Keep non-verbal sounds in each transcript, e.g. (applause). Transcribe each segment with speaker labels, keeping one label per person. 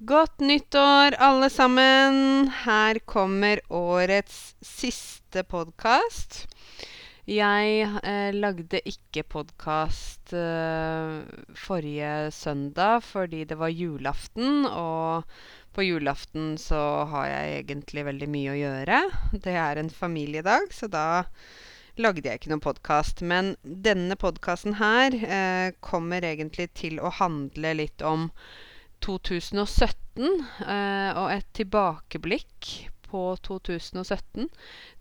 Speaker 1: Godt nyttår, alle sammen. Her kommer årets siste podkast. Jeg eh, lagde ikke podkast eh, forrige søndag fordi det var julaften, og på julaften så har jeg egentlig veldig mye å gjøre. Det er en familiedag, så da lagde jeg ikke noen podkast. Men denne podkasten her eh, kommer egentlig til å handle litt om 2017 eh, og et tilbakeblikk på 2017.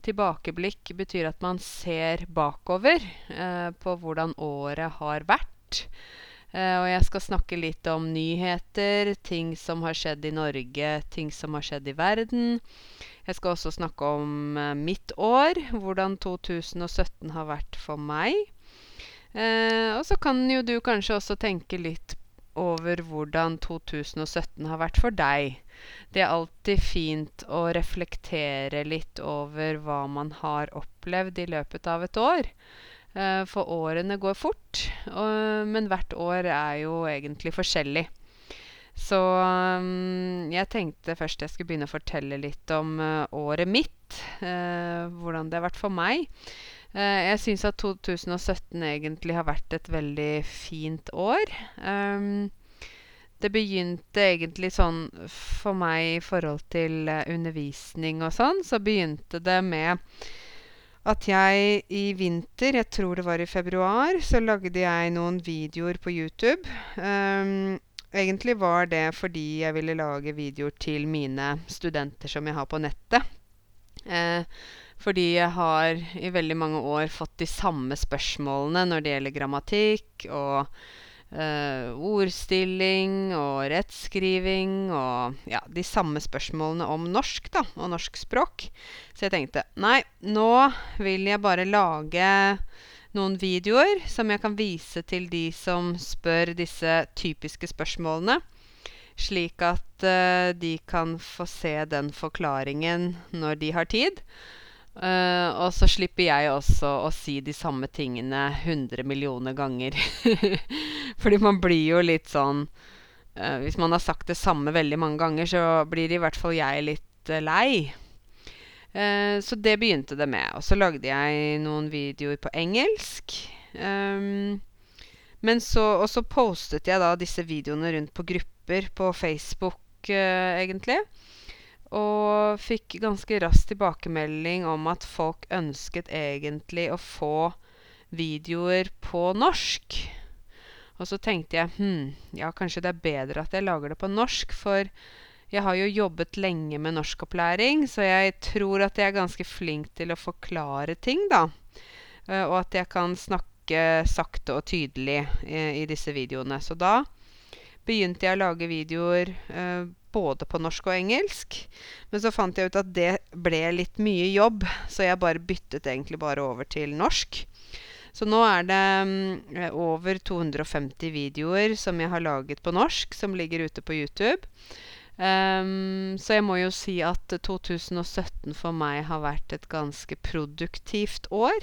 Speaker 1: Tilbakeblikk betyr at man ser bakover eh, på hvordan året har vært. Eh, og jeg skal snakke litt om nyheter, ting som har skjedd i Norge, ting som har skjedd i verden. Jeg skal også snakke om mitt år, hvordan 2017 har vært for meg. Eh, og så kan jo du kanskje også tenke litt over hvordan 2017 har vært for deg. Det er alltid fint å reflektere litt over hva man har opplevd i løpet av et år. Eh, for årene går fort, men hvert år er jo egentlig forskjellig. Så um, jeg tenkte først jeg skulle begynne å fortelle litt om uh, året mitt. Uh, hvordan det har vært for meg. Uh, jeg syns at 2017 egentlig har vært et veldig fint år. Um, det begynte egentlig sånn for meg i forhold til undervisning og sånn, så begynte det med at jeg i vinter, jeg tror det var i februar, så lagde jeg noen videoer på YouTube. Um, Egentlig var det fordi jeg ville lage videoer til mine studenter som jeg har på nettet. Eh, fordi jeg har i veldig mange år fått de samme spørsmålene når det gjelder grammatikk og eh, ordstilling og rettskriving og ja, de samme spørsmålene om norsk, da, og norsk språk. Så jeg tenkte nei, nå vil jeg bare lage noen videoer som jeg kan vise til de som spør disse typiske spørsmålene. Slik at uh, de kan få se den forklaringen når de har tid. Uh, og så slipper jeg også å si de samme tingene 100 millioner ganger. (laughs) Fordi man blir jo litt sånn uh, Hvis man har sagt det samme veldig mange ganger, så blir i hvert fall jeg litt lei. Eh, så det begynte det med. Og så lagde jeg noen videoer på engelsk. Um, men så, og så postet jeg da disse videoene rundt på grupper på Facebook, uh, egentlig. Og fikk ganske raskt tilbakemelding om at folk ønsket egentlig å få videoer på norsk. Og så tenkte jeg hm, ja, kanskje det er bedre at jeg lager det på norsk, for jeg har jo jobbet lenge med norskopplæring, så jeg tror at jeg er ganske flink til å forklare ting, da. Uh, og at jeg kan snakke sakte og tydelig i, i disse videoene. Så da begynte jeg å lage videoer uh, både på norsk og engelsk. Men så fant jeg ut at det ble litt mye jobb, så jeg bare byttet egentlig bare over til norsk. Så nå er det um, over 250 videoer som jeg har laget på norsk, som ligger ute på YouTube. Um, så jeg må jo si at 2017 for meg har vært et ganske produktivt år.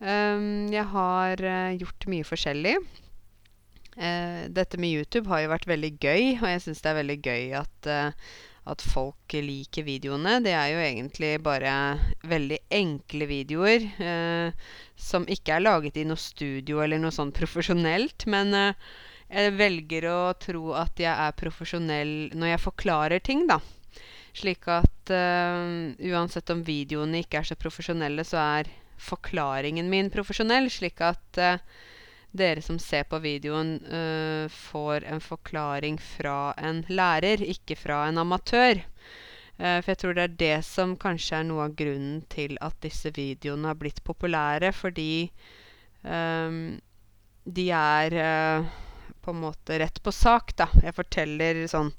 Speaker 1: Um, jeg har uh, gjort mye forskjellig. Uh, dette med YouTube har jo vært veldig gøy, og jeg syns det er veldig gøy at, uh, at folk liker videoene. Det er jo egentlig bare veldig enkle videoer som ikke er laget i noe studio eller noe sånn profesjonelt, men jeg velger å tro at jeg er profesjonell når jeg forklarer ting, da. Slik at uh, uansett om videoene ikke er så profesjonelle, så er forklaringen min profesjonell. Slik at uh, dere som ser på videoen, uh, får en forklaring fra en lærer, ikke fra en amatør. for jeg tror det er det som kanskje er noe av grunnen til at disse videoene har blitt populære, fordi um, de er på en måte rett på sak, da. Jeg forteller sånn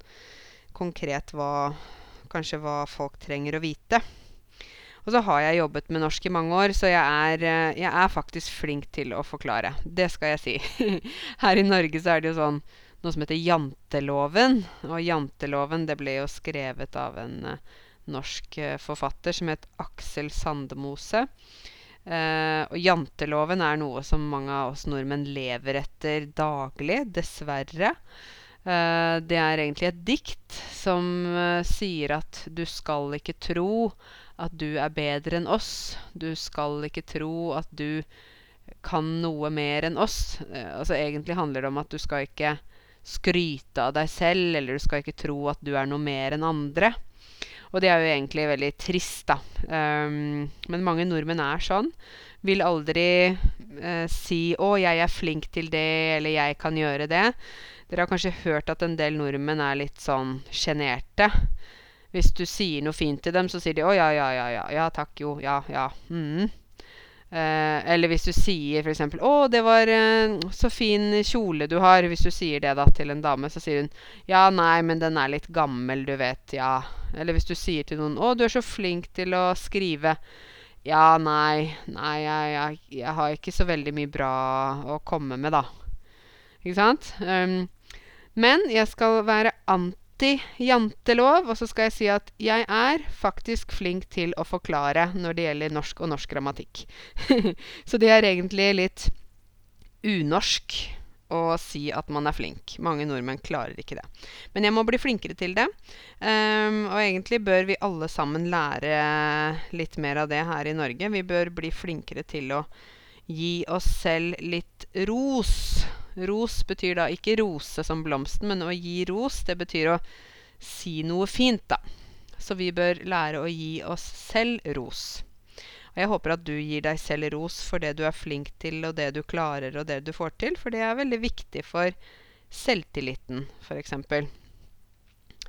Speaker 1: konkret hva Kanskje hva folk trenger å vite. Og så har jeg jobbet med norsk i mange år, så jeg er, eh, jeg er faktisk flink til å forklare. Det skal jeg si. (laughs) Her i Norge så er det jo sånn noe som heter janteloven. Og janteloven det ble jo skrevet av en uh, norsk uh, forfatter som het Aksel Sandemose. Uh, og janteloven er noe som mange av oss nordmenn lever etter daglig, dessverre. Det er egentlig et dikt som sier at du skal ikke tro at du er bedre enn oss. Du skal ikke tro at du kan noe mer enn oss. Eh, altså Egentlig handler det om at du skal ikke skryte av deg selv, eller du skal ikke tro at du er noe mer enn andre. Og det er jo egentlig veldig trist, da. Um, men mange nordmenn er sånn. Vil aldri uh, si 'Å, jeg er flink til det', eller 'jeg kan gjøre det'. Dere har kanskje hørt at en del nordmenn er litt sånn sjenerte. Hvis du sier noe fint til dem, så sier de 'Å, ja, ja, ja, ja, ja takk, jo, ja, ja'. Mm. Eh, eller hvis du sier f.eks.: 'Å, det var eh, så fin kjole du har.' Hvis du sier det da til en dame, så sier hun 'Ja, nei, men den er litt gammel, du vet, ja'. Eller hvis du sier til noen 'Å, du er så flink til å skrive'. Ja, nei, nei, jeg, jeg, jeg har ikke så veldig mye bra å komme med, da. Ikke sant? Um, men jeg skal være anti anti-jantelov, og så skal jeg si at jeg er faktisk flink til å forklare når det gjelder norsk og norsk grammatikk. (laughs) så det er egentlig litt unorsk å si at man er flink. Mange nordmenn klarer ikke det. Men jeg må bli flinkere til det. Um, og egentlig bør vi alle sammen lære litt mer av det her i Norge. Vi bør bli flinkere til å gi oss selv litt ros. Ros betyr da ikke rose som blomsten, men å gi ros, det betyr å si noe fint, da. Så vi bør lære å gi oss selv ros. Og jeg håper at du gir deg selv ros for det du er flink til, og det du klarer, og det du får til, for det er veldig viktig for selvtilliten, f.eks.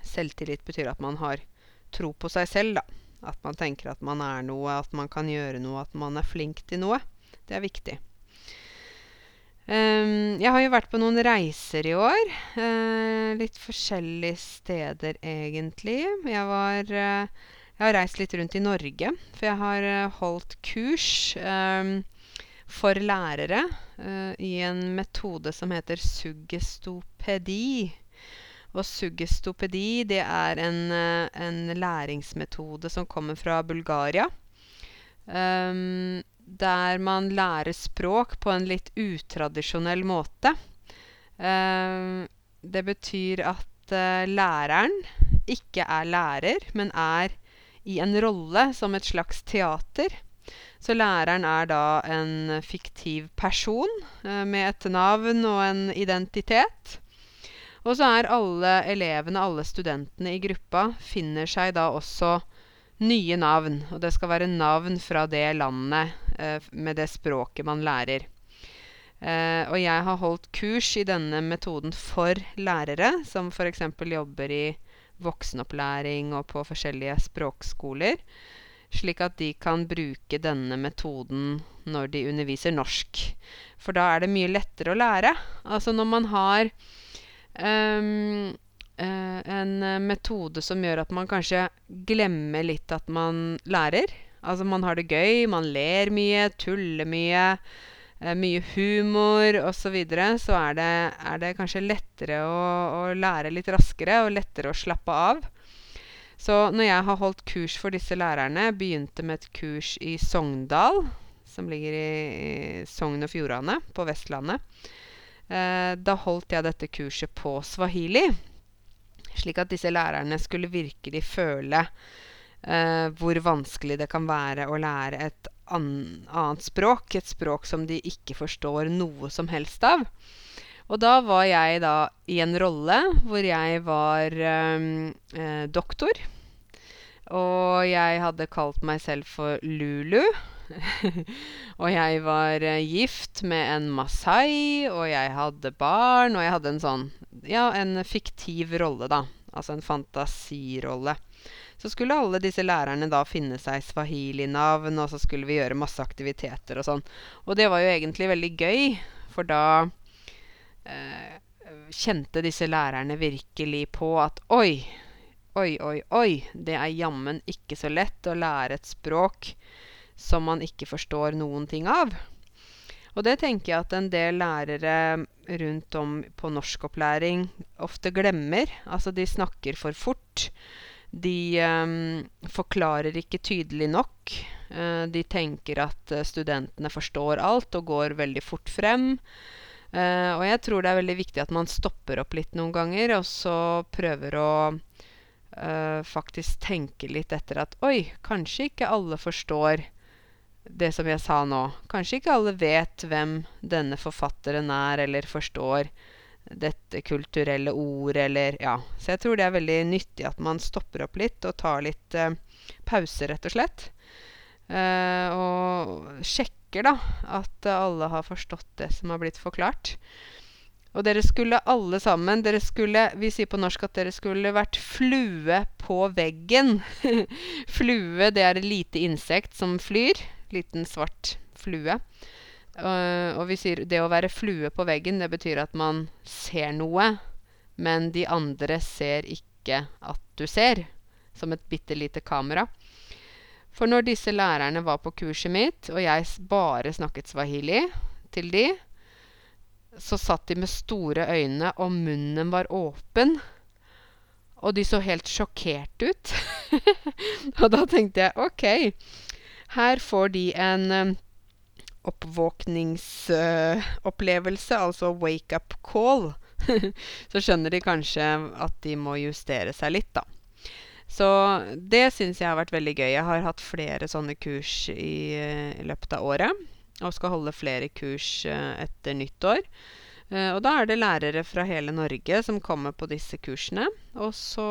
Speaker 1: Selvtillit betyr at man har tro på seg selv, da. At man tenker at man er noe, at man kan gjøre noe, at man er flink til noe. Det er viktig. Um, jeg har jo vært på noen reiser i år. Uh, litt forskjellige steder, egentlig. Jeg var uh, Jeg har reist litt rundt i Norge, for jeg har uh, holdt kurs um, for lærere i en metode som heter suggestopedi. Og suggestopedi, det er en, en læringsmetode som kommer fra Bulgaria. Um, der man lærer språk på en litt utradisjonell måte. Uh, det betyr at uh, læreren ikke er lærer, men er i en rolle som et slags teater. Så læreren er da en fiktiv person uh, med et navn og en identitet. Og så er alle elevene, alle studentene i gruppa, finner seg da også nye navn. Og det skal være navn fra det landet eh, med det språket man lærer. Eh, og jeg har holdt kurs i denne metoden for lærere, som f.eks. jobber i voksenopplæring og på forskjellige språkskoler, slik at de kan bruke denne metoden når de underviser norsk. For da er det mye lettere å lære. Altså når man har um, uh, en metode som gjør at man kanskje glemmer litt at man lærer. Altså man har det gøy, man ler mye, tuller mye. Uh, mye humor osv. Så, videre, så er det, er det kanskje lettere å, å, lære litt raskere og lettere å slappe av. Så når jeg har holdt kurs for disse lærerne, begynte med et kurs i Sogndal, som ligger i, i Sogn og Fjordane på Vestlandet. Eh, da holdt jeg dette kurset på swahili. Slik at disse lærerne skulle virkelig føle eh, hvor vanskelig det kan være å lære et annet språk. Et språk som de ikke forstår noe som helst av. Og da var jeg da i en rolle hvor jeg var eh, eh doktor. Og jeg hadde kalt meg selv for Lulu. (laughs) og jeg var eh, gift med en masai, og jeg hadde barn, og jeg hadde en sånn Ja, en fiktiv rolle, da. Altså en fantasirolle. Så skulle alle disse lærerne da finne seg swahili-navn, og så skulle vi gjøre masse aktiviteter og sånn. Og det var jo egentlig veldig gøy, for da eh, kjente disse lærerne virkelig på at oi, oi, oi, oi, det er jammen ikke så lett å lære et språk som man ikke forstår noen ting av. Og det tenker jeg at en del lærere rundt om på norskopplæring ofte glemmer. Altså de snakker for fort. De um, forklarer ikke tydelig nok. Uh, de tenker at uh, studentene forstår alt og går veldig fort frem. Eh, og jeg tror det er veldig viktig at man stopper opp litt noen ganger, og så prøver å eh, faktisk tenke litt etter at Oi, kanskje ikke alle forstår det som jeg sa nå. Kanskje ikke alle vet hvem denne forfatteren er, eller forstår dette kulturelle ordet, eller Ja. Så jeg tror det er veldig nyttig at man stopper opp litt og tar litt eh, pause, rett og slett. Eh, og sjekker, da, at alle har forstått det som har blitt forklart. Og dere skulle alle sammen dere skulle, Vi sier på norsk at dere skulle vært flue på veggen. (laughs) flue, det er et lite insekt som flyr. Liten, svart flue. Uh, og vi sier det å være flue på veggen, det betyr at man ser noe, men de andre ser ikke at du ser. Som et bitte lite kamera. For når disse lærerne var på kurset mitt, og jeg bare snakket swahili til de, så satt de med store øyne, og munnen var åpen. Og de så helt sjokkert ut. (laughs) og da tenkte jeg OK, her får de en um, oppvåkningsopplevelse, altså wake up call. (laughs) så skjønner de kanskje at de må justere seg litt, da. Så det syns jeg har vært veldig gøy. Jeg har hatt flere sånne kurs i, i løpet av året. Og skal holde flere kurs uh, etter nyttår. Uh, og da er det lærere fra hele Norge som kommer på disse kursene. Og så,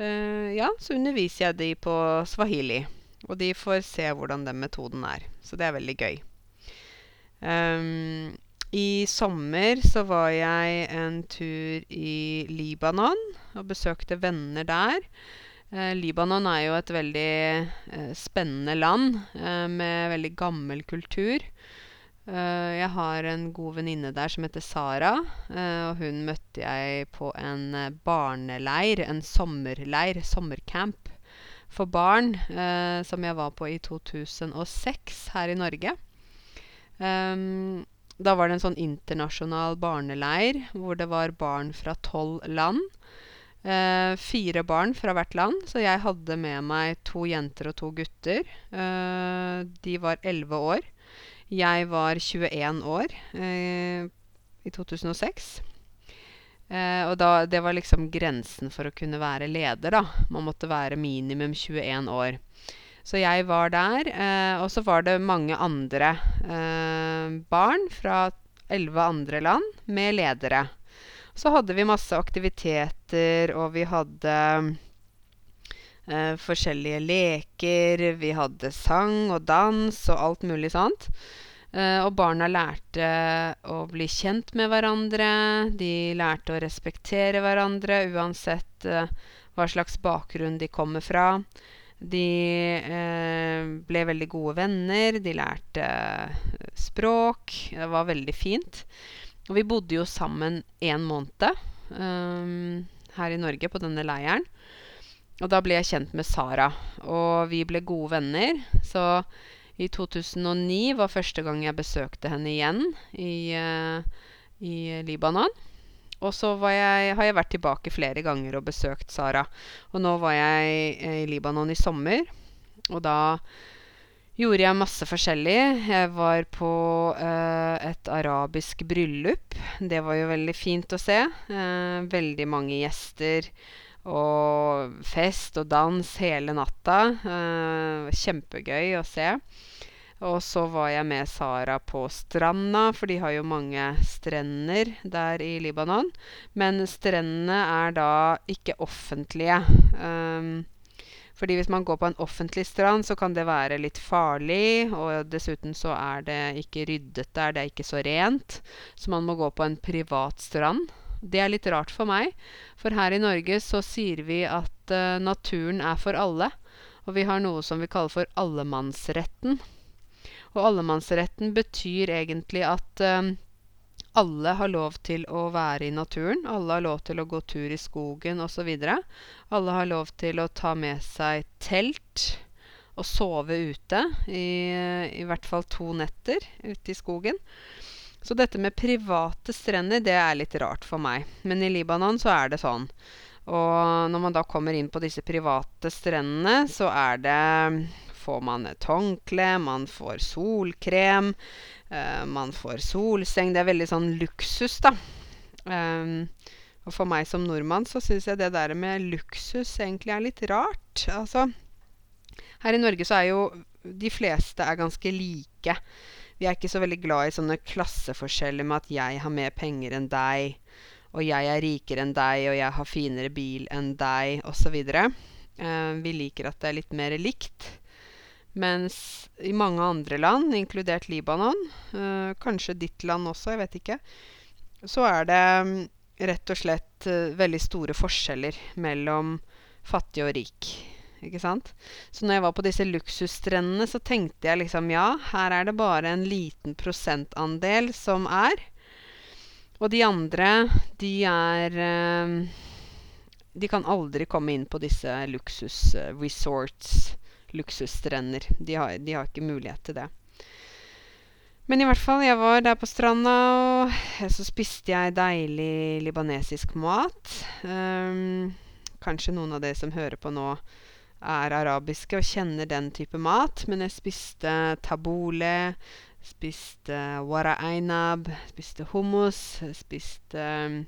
Speaker 1: uh, ja, så underviser jeg de på swahili. Og de får se hvordan den metoden er. Så det er veldig gøy. Um, i sommer så var jeg en tur i Libanon og besøkte venner der. Eh, Libanon er jo et veldig eh, spennende land eh, med veldig gammel kultur. Jeg har en god venninne der som heter Sara, og hun møtte jeg på en barneleir, en sommerleir, sommercamp for barn, som jeg var på i 2006 her i Norge. Um, da var det en sånn internasjonal barneleir hvor det var barn fra tolv land. Eh, fire barn fra hvert land, så jeg hadde med meg to jenter og to gutter. Eh, de var elleve år. Jeg var 21 år eh, i 2006. Eh, og da, det var liksom grensen for å kunne være leder, da. Man måtte være minimum 21 år. Så jeg var der. Eh, og så var det mange andre eh, barn fra elleve andre land med ledere. Så hadde vi masse aktiviteter, og vi hadde eh, forskjellige leker. Vi hadde sang og dans og alt mulig sånt. Eh, og barna lærte å bli kjent med hverandre. De lærte å respektere hverandre uansett eh, hva slags bakgrunn de kommer fra. De eh, ble veldig gode venner. De lærte språk. Det var veldig fint. Og vi bodde jo sammen en måned um, her i Norge på denne leiren. Og da ble jeg kjent med Sara, og vi ble gode venner. Så i 2009 var første gang jeg besøkte henne igjen i, uh, i Libanon. Og så jeg, har jeg vært tilbake flere ganger og besøkt Sara. Og nå var jeg eh, i Libanon i sommer, og da gjorde jeg masse forskjellig. Jeg var på uh, et arabisk bryllup. Det var jo veldig fint å se. Uh, veldig mange gjester. Og fest og dans hele natta. Uh, kjempegøy å se. Og så var jeg med Sara på stranda, for de har jo mange strender der i Libanon. Men strendene er da ikke offentlige. Um, fordi hvis man går på en offentlig strand, så kan det være litt farlig. Og dessuten så er det ikke ryddet der, det er ikke så rent. Så man må gå på en privat strand. Det er litt rart for meg, for her i Norge så sier vi at uh, naturen er for alle. Og vi har noe som vi kaller for allemannsretten. Og allemannsretten betyr egentlig at um, alle har lov til å være i naturen. Alle har lov til å gå tur i skogen osv. Alle har lov til å ta med seg telt og sove ute i, i hvert fall to netter ute i skogen. Så dette med private strender, det er litt rart for meg. Men i Libanon så er det sånn. Og når man da kommer inn på disse private strendene, så er det får man et håndkle, man får solkrem, eh, man får solseng. Det er veldig sånn luksus, da. Um, og for meg som nordmann så syns jeg det der med luksus egentlig er litt rart. Altså Her i Norge så er jo de fleste er ganske like. Vi er ikke så veldig glad i sånne klasseforskjeller med at jeg har mer penger enn deg, og jeg er rikere enn deg, og jeg har finere bil enn deg, osv. Uh, vi liker at det er litt mer likt. Mens i mange andre land, inkludert Libanon, eh, kanskje ditt land også, jeg vet ikke, så er det mm, rett og slett eh, veldig store forskjeller mellom fattig og rik. Ikke sant? Så når jeg var på disse luksusstrendene, så tenkte jeg liksom ja, her er det bare en liten prosentandel som er. Og de andre, de er eh, De kan aldri komme inn på disse luksusresorts, luksusstrender. De har, de har ikke mulighet til det. Men i hvert fall, jeg var der på stranda, og så spiste jeg deilig libanesisk mat. Um, kanskje noen av dere som hører på nå, er arabiske og kjenner den type mat. Men jeg spiste tabule, spiste wara einab, spiste hummus, spiste uh,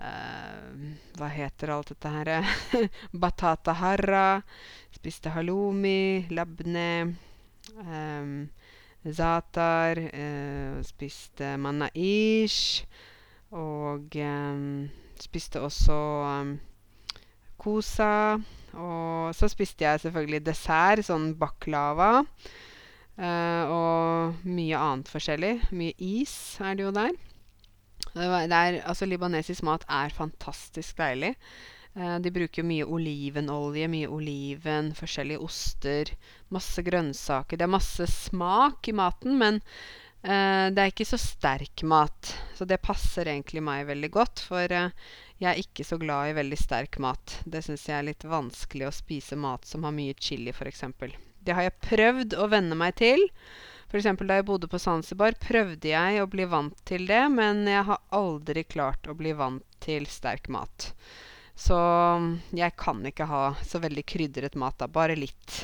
Speaker 1: Hva heter alt dette her? (laughs) Batata harra. Spiste halloumi, labne. Um, Zatar. Eh, spiste manaish. Og eh, spiste også um, kosa. Og så spiste jeg selvfølgelig dessert, sånn baklava. Uh, og mye annet forskjellig. Mye is er det jo der. Er, altså, libanesisk mat er fantastisk deilig. Uh, de bruker mye olivenolje, mye oliven, forskjellige oster, masse grønnsaker. Det er masse smak i maten, men uh, det er ikke så sterk mat. Så det passer egentlig meg veldig godt, for uh, jeg er ikke så glad i veldig sterk mat. Det syns jeg er litt vanskelig å spise mat som har mye chili, f.eks. Det har jeg prøvd å venne meg til. F.eks. da jeg bodde på Zanzibar, prøvde jeg å bli vant til det, men jeg har aldri klart å bli vant til sterk mat. Så jeg kan ikke ha så veldig krydret mat, da. Bare litt.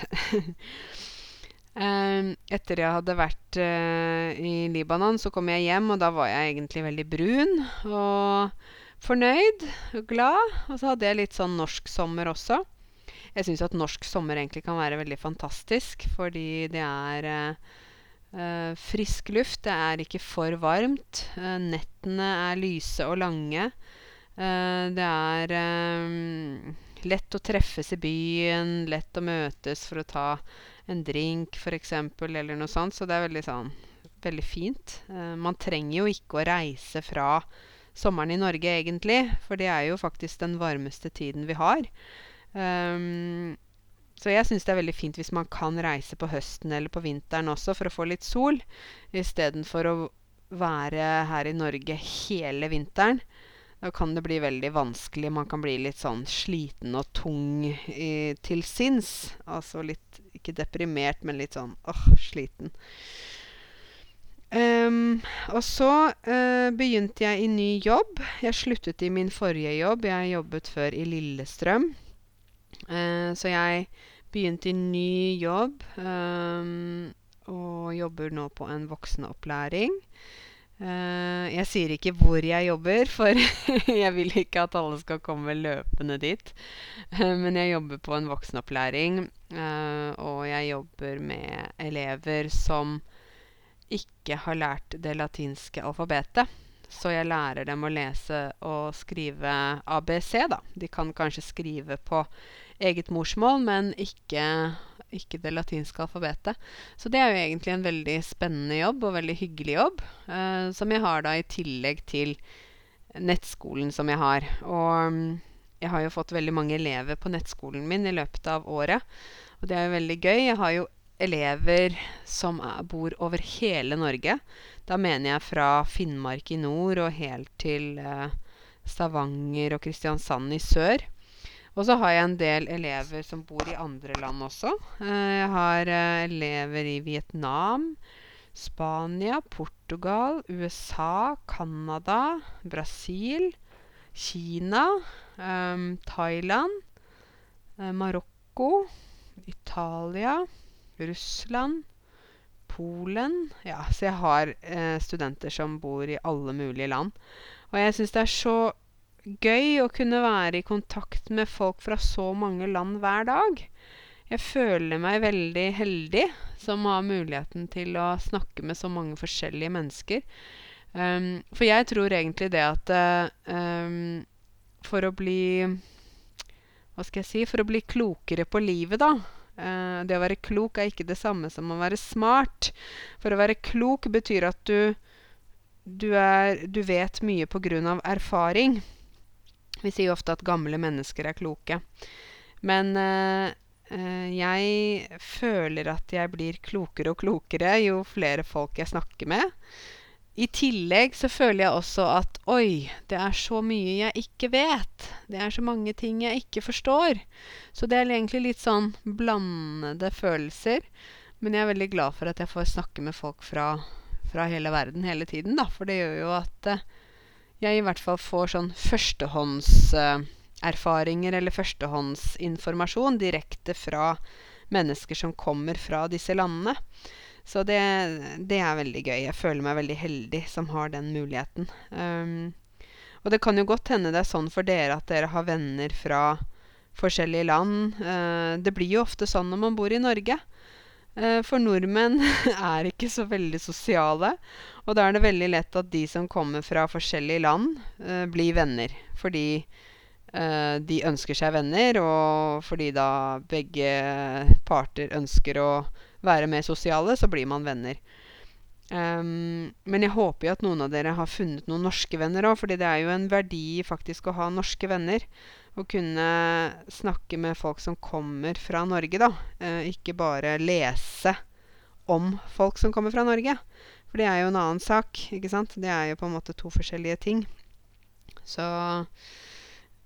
Speaker 1: um, (laughs) etter jeg hadde vært uh, i Libanon, så kom jeg hjem, og da var jeg egentlig veldig brun og fornøyd og glad. Og så hadde jeg litt sånn norsk sommer også. Jeg syns at norsk sommer egentlig kan være veldig fantastisk, fordi det er uh, frisk luft. Det er ikke for varmt. Uh, nettene er lyse og lange. Uh, det er lett å treffes i byen, lett å møtes for å ta en drink f.eks., eller noe sånt. Så det er veldig sånn veldig fint. Man trenger jo ikke å reise fra sommeren i Norge, egentlig. For det er jo faktisk den varmeste tiden vi har. Um, så jeg syns det er veldig fint hvis man kan reise på høsten eller på vinteren også for å få litt sol, istedenfor å være her i Norge hele vinteren. Da kan det bli veldig vanskelig. Man kan bli litt sånn sliten og tung i, til sinns. Altså litt Ikke deprimert, men litt sånn åh, sliten. Um, og så uh, begynte jeg i ny jobb. Jeg sluttet i min forrige jobb. Jeg jobbet før i Lillestrøm. Uh, så jeg begynte i ny jobb um, og jobber nå på en voksenopplæring. Uh, jeg sier ikke hvor jeg jobber, for (laughs) jeg vil ikke at alle skal komme løpende dit. Uh, men jeg jobber på en voksenopplæring, og jeg jobber med elever som ikke har lært det latinske alfabetet. Så jeg lærer dem å lese og skrive ABC, da. De kan kanskje skrive på eget morsmål, men ikke ikke det latinske alfabetet. Så det er jo egentlig en veldig spennende jobb, og veldig hyggelig jobb, eh, som jeg har da i tillegg til nettskolen som jeg har. Og mm, jeg har jo fått veldig mange elever på nettskolen min i løpet av året, og det er jo veldig gøy. Jeg har jo elever som er, bor over hele Norge. Da mener jeg fra Finnmark i nord og helt til eh, Stavanger og Kristiansand i sør. Og så har jeg en del elever som bor i andre land også. Eh, jeg har eh, elever i Vietnam, Spania, Portugal, USA, Canada, Brasil, Kina, um, Thailand, Marokko, Italia, Russland, Polen Ja, så jeg har eh, studenter som bor i alle mulige land. Og jeg syns det er så gøy å kunne være i kontakt med folk fra så mange land hver dag. Jeg føler meg veldig heldig som har muligheten til å snakke med så mange forskjellige mennesker. Um, for jeg tror egentlig det at um, for å bli Hva skal jeg si For å bli klokere på livet, da. Uh, det å være klok er ikke det samme som å være smart. For å være klok betyr at du du, er, du vet mye av erfaring. Vi sier jo ofte at gamle mennesker er kloke. Men uh, uh, jeg føler at jeg blir klokere og klokere jo flere folk jeg snakker med. I tillegg så føler jeg også at oi, det er så mye jeg ikke vet. Det er så mange ting jeg ikke forstår. Så det er egentlig litt sånn blandede følelser. Men jeg er veldig glad for at jeg får snakke med folk fra, fra hele verden hele tiden, da. For det gjør jo at eh, jeg i hvert fall får sånn førstehåndserfaringer eh, eller førstehåndsinformasjon direkte fra mennesker som kommer fra disse landene. Så det, det er veldig gøy. Jeg føler meg veldig heldig som har den muligheten. Um, og det kan jo godt hende det er sånn for dere at dere har venner fra forskjellige land. Uh, det blir jo ofte sånn når man bor i Norge. Uh, for nordmenn (laughs) er ikke så veldig sosiale. Og da er det veldig lett at de som kommer fra forskjellige land, eh, blir venner. Fordi de ønsker seg venner, og fordi da begge parter ønsker å være mer sosiale, så blir man venner. Um, men jeg håper jo at noen av dere har funnet noen norske venner òg, fordi det er jo en verdi faktisk å ha norske venner. Å kunne snakke med folk som kommer fra Norge, da. Eh, ikke bare lese om folk som kommer fra Norge. For det er jo en annen sak, ikke sant. Det er jo på en måte to forskjellige ting. Så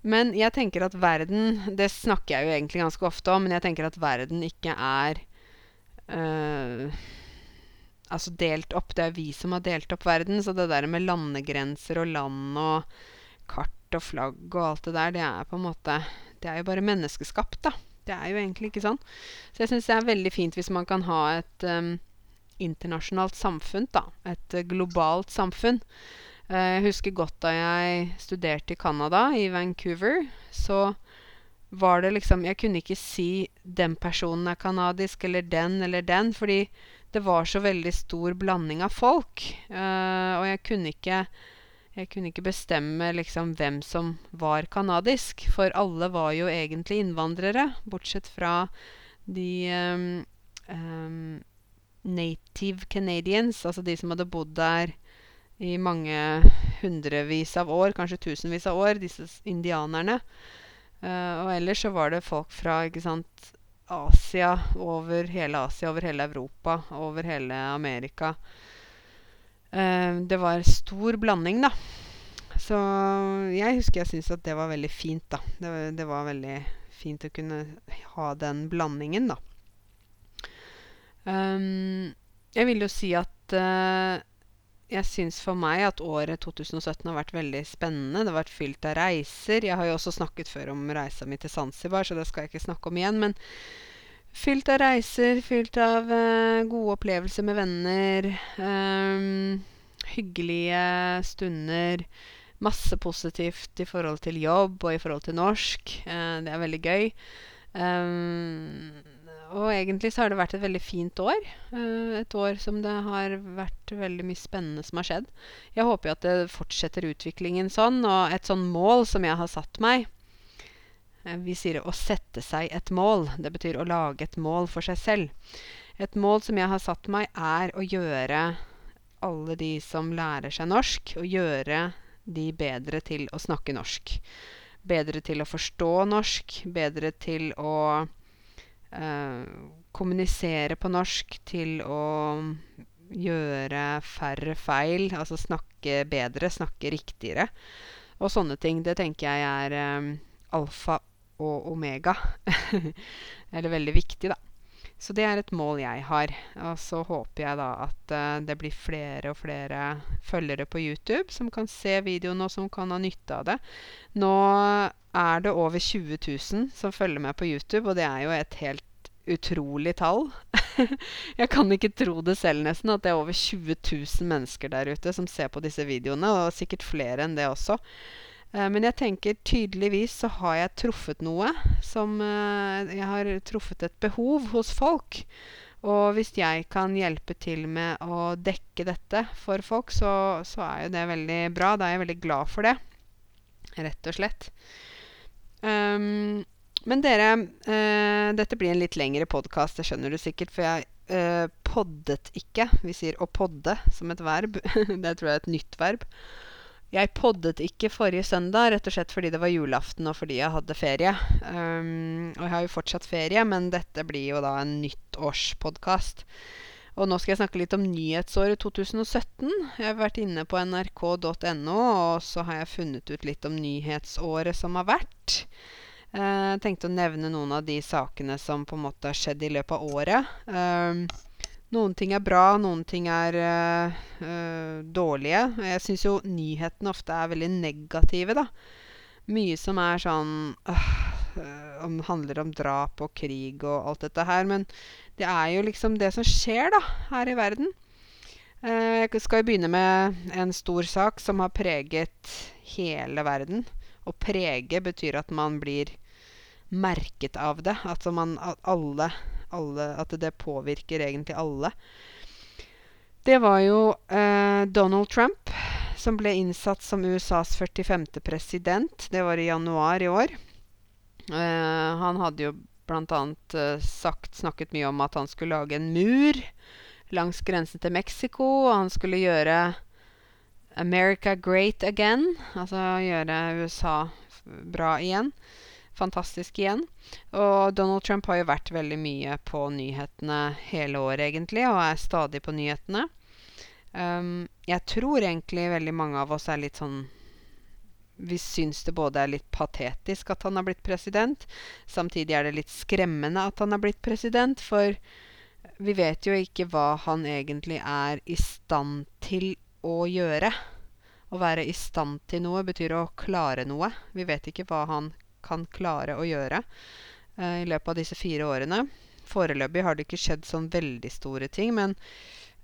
Speaker 1: Men jeg tenker at verden Det snakker jeg jo egentlig ganske ofte om, men jeg tenker at verden ikke er eh, altså delt opp. Det er vi som har delt opp verden. Så det der med landegrenser og land og kart og flagg og alt det der, det er på en måte Det er jo bare menneskeskapt, da. Det er jo egentlig ikke sånn. Så jeg syns det er veldig fint hvis man kan ha et um, internasjonalt samfunn, da. Et uh, globalt samfunn. Uh, jeg husker godt da jeg studerte i Canada, i Vancouver. Så var det liksom Jeg kunne ikke si 'den personen er kanadisk', eller 'den' eller 'den', fordi det var så veldig stor blanding av folk. Uh, og jeg kunne ikke jeg kunne ikke bestemme liksom hvem som var kanadisk, for alle var jo egentlig innvandrere, bortsett fra de um, native canadians, altså de som hadde bodd der i mange hundrevis av år, kanskje tusenvis av år, disse indianerne. Uh, og ellers så var det folk fra ikke sant, Asia, over hele Asia, over hele Europa, over hele Amerika. Uh, det var stor blanding, da. Så jeg husker jeg syntes at det var veldig fint, da. Det, det, var veldig fint å kunne ha den blandingen, da. Um, jeg vil jo si at uh, jeg syns for meg at året 2017 har vært veldig spennende. Det har vært fylt av reiser. Jeg har jo også snakket før om reisa mi til Zanzibar, så det skal jeg ikke snakke om igjen. Men fylt av reiser, fylt av uh, gode opplevelser med venner. Um, hyggelige stunder. Masse positivt i forhold til jobb og i forhold til norsk. Uh, det er veldig gøy. Um, og egentlig så har det vært et veldig fint år. Uh, et år som det har vært veldig mye spennende som har skjedd. Jeg håper jo at det fortsetter utviklingen sånn. Og et sånn mål som jeg har satt meg Vi sier å sette seg et mål. Det betyr å lage et mål for seg selv. Et mål som jeg har satt meg, er å gjøre alle de som lærer seg norsk, å gjøre de bedre til å snakke norsk. Bedre til å forstå norsk. Bedre til å Eh, kommunisere på norsk til å gjøre færre feil, altså snakke bedre, snakke riktigere. Og sånne ting. Det tenker jeg er eh, alfa og omega. (laughs) Eller veldig viktig, da. Så det er et mål jeg har. Og så håper jeg da at uh, det blir flere og flere følgere på YouTube som kan se videoen og som kan ha nytte av det. Nå er det over 20 000 som følger med på YouTube, og det er jo et helt utrolig tall. (laughs) jeg kan ikke tro det selv, nesten, at det er over 20 000 mennesker der ute som ser på disse videoene, og sikkert flere enn det også. Eh, men jeg tenker tydeligvis så har jeg truffet noe som eh, Jeg har truffet et behov hos folk. Og hvis jeg kan hjelpe til med å dekke dette for folk, så, så er jo det veldig bra. Da er jeg veldig glad for det. Rett og slett. Um, men dere, uh, dette blir en litt lengre podkast, det skjønner du sikkert. For jeg uh, poddet ikke. Vi sier 'å podde' som et verb. (laughs) det tror jeg er et nytt verb. Jeg poddet ikke forrige søndag, rett og slett fordi det var julaften og fordi jeg hadde ferie. Um, og jeg har jo fortsatt ferie, men dette blir jo da en nyttårspodkast. Og nå skal jeg snakke litt om nyhetsåret 2017. Jeg har vært inne på nrk.no, og så har jeg funnet ut litt om nyhetsåret som har vært. Jeg uh, tenkte å nevne noen av de sakene som på en måte har skjedd i løpet av året. Um, noen ting er bra, noen ting er øh, øh, dårlige. Jeg syns jo nyhetene ofte er veldig negative, da. Mye som er sånn øh, om, handler om drap og krig og alt dette her. Men det er jo liksom det som skjer, da, her i verden. Uh, jeg skal begynne med en stor sak som har preget hele verden. Å prege betyr at man blir merket av det. Altså man, at alle alle, at det påvirker egentlig alle. Det var jo eh, Donald Trump som ble innsatt som USAs 45. president. Det var i januar i år. Eh, han hadde jo bl.a. Eh, snakket mye om at han skulle lage en mur langs grensen til Mexico. Og han skulle gjøre America great again. Altså gjøre USA bra igjen fantastisk igjen. Og Donald Trump har jo vært veldig mye på nyhetene hele året, egentlig, og er stadig på nyhetene. Um, jeg tror egentlig veldig mange av oss er litt sånn Vi syns det både er litt patetisk at han har blitt president, samtidig er det litt skremmende at han har blitt president, for vi vet jo ikke hva han egentlig er i stand til å gjøre. Å være i stand til noe betyr å klare noe. Vi vet ikke hva han kan klare å gjøre uh, i løpet av disse fire årene. Foreløpig har det ikke skjedd sånn veldig store ting, men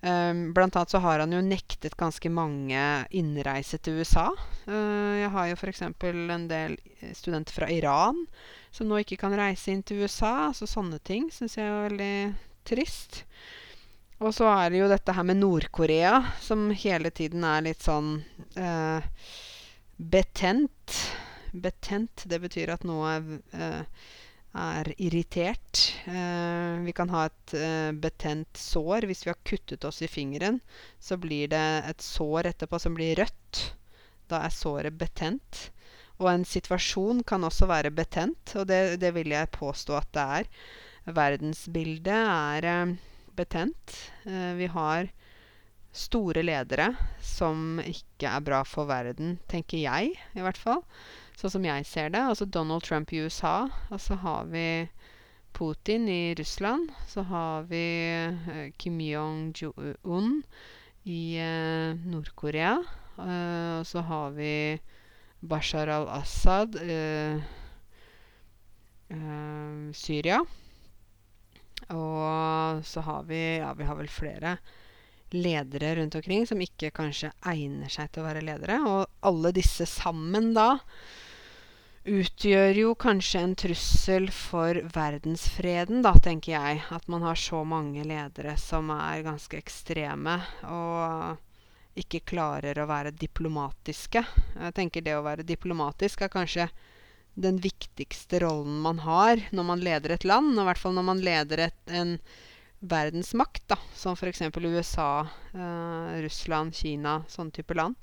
Speaker 1: um, blant annet så har han jo nektet ganske mange innreise til USA. Uh, jeg har jo f.eks. en del studenter fra Iran som nå ikke kan reise inn til USA. Så sånne ting syns jeg er veldig trist. Og så er det jo dette her med Nord-Korea, som hele tiden er litt sånn uh, betent. Betent, det betyr at noe uh, er irritert. Uh, vi kan ha et uh, betent sår. Hvis vi har kuttet oss i fingeren, så blir det et sår etterpå som blir rødt. Da er såret betent. Og en situasjon kan også være betent, og det, det vil jeg påstå at det er. Verdensbildet er betent. vi har store ledere som ikke er bra for verden, tenker jeg i hvert fall sånn som jeg ser det. Altså Donald Trump i USA. Og så har vi Putin i Russland. Så har vi uh, Kim Jong-un i uh, Nord-Korea. Uh, og så har vi Bashar al-Assad Syria. Og så har vi Ja, vi har vel flere ledere rundt omkring som ikke kanskje egner seg til å være ledere. Og alle disse sammen da utgjør jo kanskje en trussel for verdensfreden, da, tenker jeg. At man har så mange ledere som er ganske ekstreme og ikke klarer å være diplomatiske. Jeg tenker det å være diplomatisk er kanskje den viktigste rollen man har når man leder et land. Og i hvert fall når man leder et, en verdensmakt, da, som f.eks. USA, eh, Russland, Kina, sånne type land.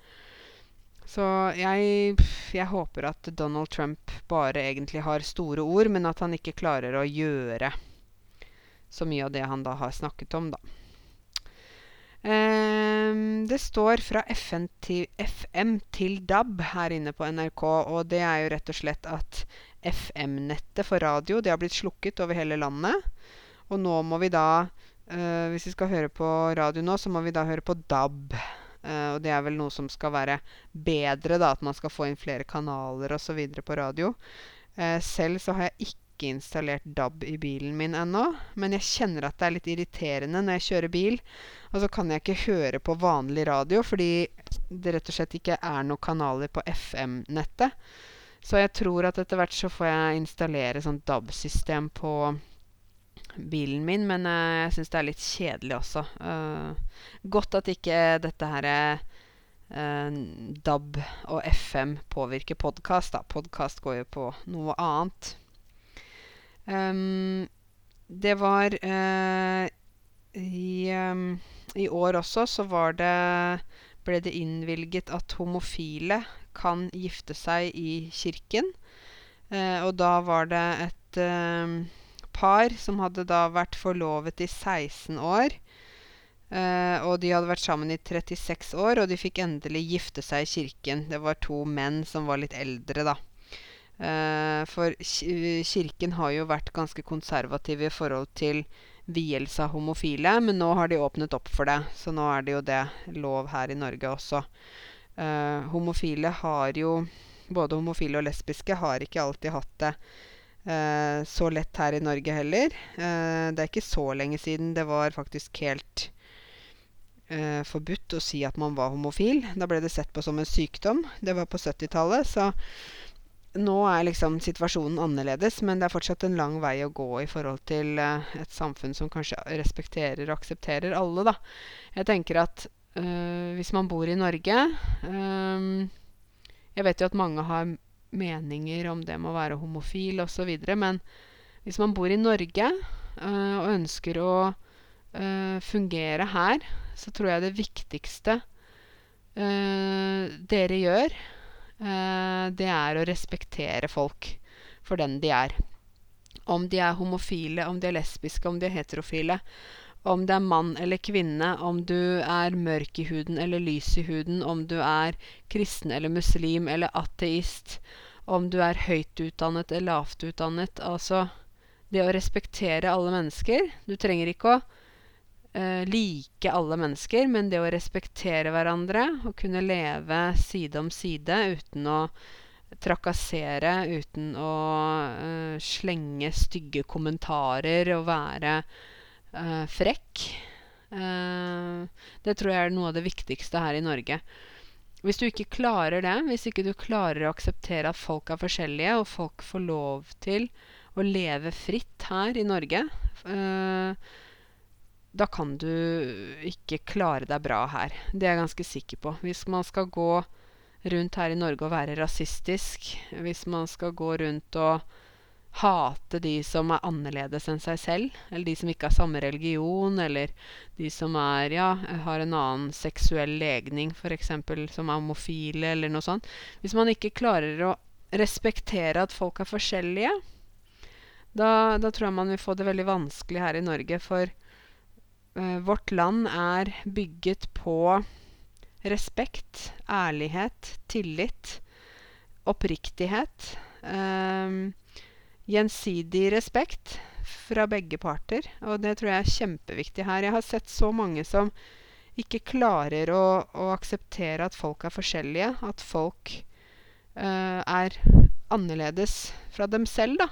Speaker 1: Så jeg, jeg håper at Donald Trump bare egentlig har store ord, men at han ikke klarer å gjøre så mye av det han da har snakket om, da. Um, det står fra FN til FM til DAB her inne på NRK, og det er jo rett og slett at FM-nettet for radio det har blitt slukket over hele landet. Og nå må vi da, uh, hvis vi skal høre på radio nå, så må vi da høre på DAB. Uh, og det er vel noe som skal være bedre, da. At man skal få inn flere kanaler osv. på radio. Uh, selv så har jeg ikke installert DAB i bilen min ennå. Men jeg kjenner at det er litt irriterende når jeg kjører bil. Og så kan jeg ikke høre på vanlig radio fordi det rett og slett ikke er noen kanaler på FM-nettet. Så jeg tror at etter hvert så får jeg installere sånn DAB-system på bilen min. Men uh, jeg syns det er litt kjedelig også. Uh, godt at ikke dette her uh, DAB og FM påvirker podkast. Podkast går jo på noe annet. Um, det var i, um, I år også så var det ble det innvilget at homofile kan gifte seg i kirken. Uh, og da var det et eh, par som hadde da vært forlovet i 16 år. Eh, og de hadde vært sammen i 36 år, og de fikk endelig gifte seg i kirken. Det var to menn som var litt eldre, da. Eh, for kirken har jo vært ganske konservativ i forhold til vielse av homofile, men nå har de åpnet opp for det. Så nå er det jo det lov her i Norge også. Uh, homofile har jo Både homofile og lesbiske har ikke alltid hatt det så lett her i Norge heller. Uh, det er ikke så lenge siden det var faktisk helt forbudt å si at man var homofil. Da ble det sett på som en sykdom. Det var på 70-tallet, så nå er liksom situasjonen annerledes, men det er fortsatt en lang vei å gå i forhold til et samfunn som kanskje respekterer og aksepterer alle, da. Jeg tenker at uh, hvis man bor i Norge um, Jeg vet jo at mange har meninger om det med å være homofil osv., men hvis man bor i Norge uh, og ønsker å fungere her, så tror jeg det viktigste dere gjør det er å respektere folk for den de er. Om de er homofile, om de er lesbiske, om de er heterofile. Om det er mann eller kvinne, om du er mørk i huden eller lys i huden, om du er kristen eller muslim eller ateist, om du er høyt utdannet eller lavt utdannet. Altså det å respektere alle mennesker. Du trenger ikke å uh, like alle mennesker, men det å respektere hverandre og kunne leve side om side uten å trakassere, uten å uh, slenge stygge kommentarer og være uh, frekk. det tror jeg er noe av det viktigste her i Norge. Hvis du ikke klarer det, hvis ikke du klarer å akseptere at folk er forskjellige, og folk får lov til å leve fritt her i Norge, uh, da kan du ikke klare deg bra her. Det er jeg ganske sikker på. Hvis man skal gå rundt her i Norge og være rasistisk, hvis man skal gå rundt og hate de som er annerledes enn seg selv, eller de som ikke har samme religion, eller de som er, ja, har en annen seksuell legning, f.eks., som er homofile, eller noe sånt Hvis man ikke klarer å respektere at folk er forskjellige, da, da tror jeg man vil få det veldig vanskelig her i Norge. For Uh, vårt land er bygget på respekt, ærlighet, tillit, oppriktighet. Uh, gjensidig respekt fra begge parter. Og det tror jeg er kjempeviktig her. Jeg har sett så mange som ikke klarer å, å akseptere at folk er forskjellige. At folk uh, er annerledes fra dem selv, da.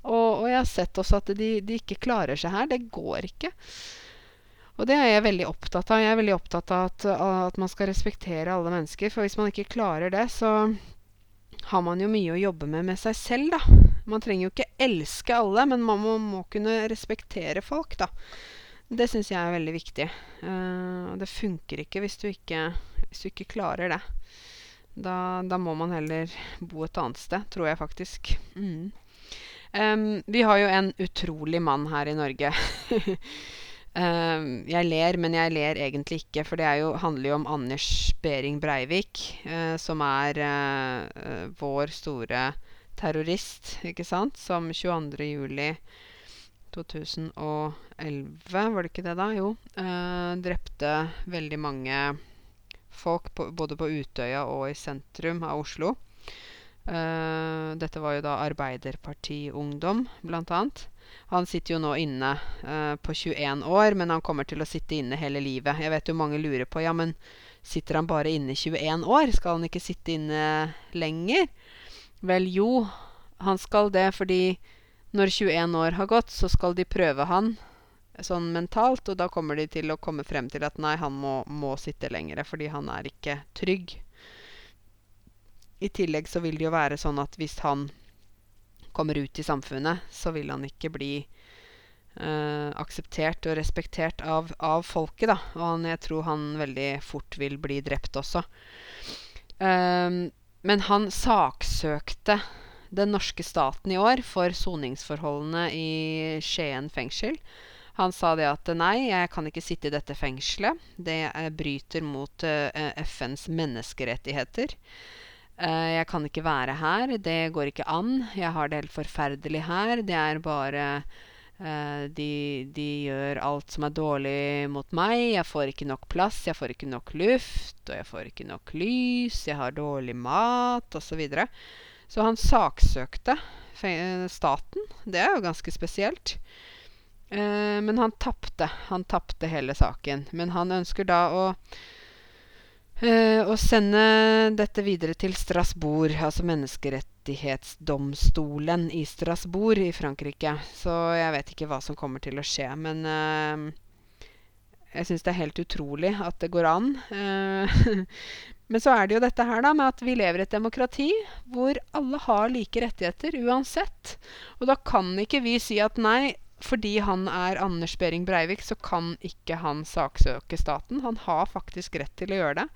Speaker 1: Og, og, jeg har sett også at de, de ikke klarer seg her. Det går ikke. Og det er jeg veldig opptatt av. Jeg er veldig opptatt av at, at, man skal respektere alle mennesker. For hvis man ikke klarer det, så har man jo mye å jobbe med med seg selv, da. Man trenger jo ikke elske alle, men man må, må kunne respektere folk, da. Det syns jeg er veldig viktig. Uh, det funker ikke hvis du ikke, hvis du ikke klarer det. Da, da, må man heller bo et annet sted, tror jeg faktisk. Mm. Um, vi har jo en utrolig mann her i Norge. (laughs) um, jeg ler, men jeg ler egentlig ikke, for det jo, handler jo om Anders Behring Breivik, uh, som er uh, vår store terrorist, ikke sant, som 22. juli 2011, var det ikke det, da? Jo. drepte veldig mange folk, på, både på Utøya og i sentrum av Oslo. dette var jo da Arbeiderpartiungdom, blant annet. Han sitter jo nå inne eh, på 21 år, men han kommer til å sitte inne hele livet. Jeg vet jo mange lurer på ja, men sitter han bare inne 21 år? Skal han ikke sitte inne lenger? Vel, jo, han skal det fordi når 21 år har gått, så skal de prøve han sånn mentalt, og da kommer de til å komme frem til at nei, han må, må sitte lengre, fordi han er ikke trygg. I tillegg så vil det jo være sånn at hvis han kommer ut i samfunnet, så vil han ikke bli eh, akseptert og respektert av, av folket, da. Og han, jeg tror han veldig fort vil bli drept også. Um, men han saksøkte den norske staten i år for soningsforholdene i Skien fengsel. Han sa det at nei, jeg kan ikke sitte i dette fengselet. Det bryter mot uh, FNs menneskerettigheter. Uh, jeg kan ikke være her. Det går ikke an. Jeg har det helt forferdelig her. Det er bare de, de, gjør alt som er dårlig mot meg. Jeg får ikke nok plass, jeg får ikke nok luft, og jeg får ikke nok lys. Jeg har dårlig mat, osv. Så, videre. så han saksøkte staten. Det er jo ganske spesielt. Eh, men han tapte. Han tapte hele saken. Men han ønsker da å eh, å sende dette videre til Strasbourg, altså menneskerettighetsdomstolen i Strasbourg i Frankrike. Så jeg vet ikke hva som kommer til å skje. Men eh, jeg syns det er helt utrolig at det går an. Eh, (laughs) men så er det jo dette her da med at vi lever i et demokrati hvor alle har like rettigheter uansett. Og da kan ikke vi si at nei, fordi han er Anders Behring Breivik, så kan ikke han saksøke staten. Han har faktisk rett til å gjøre det.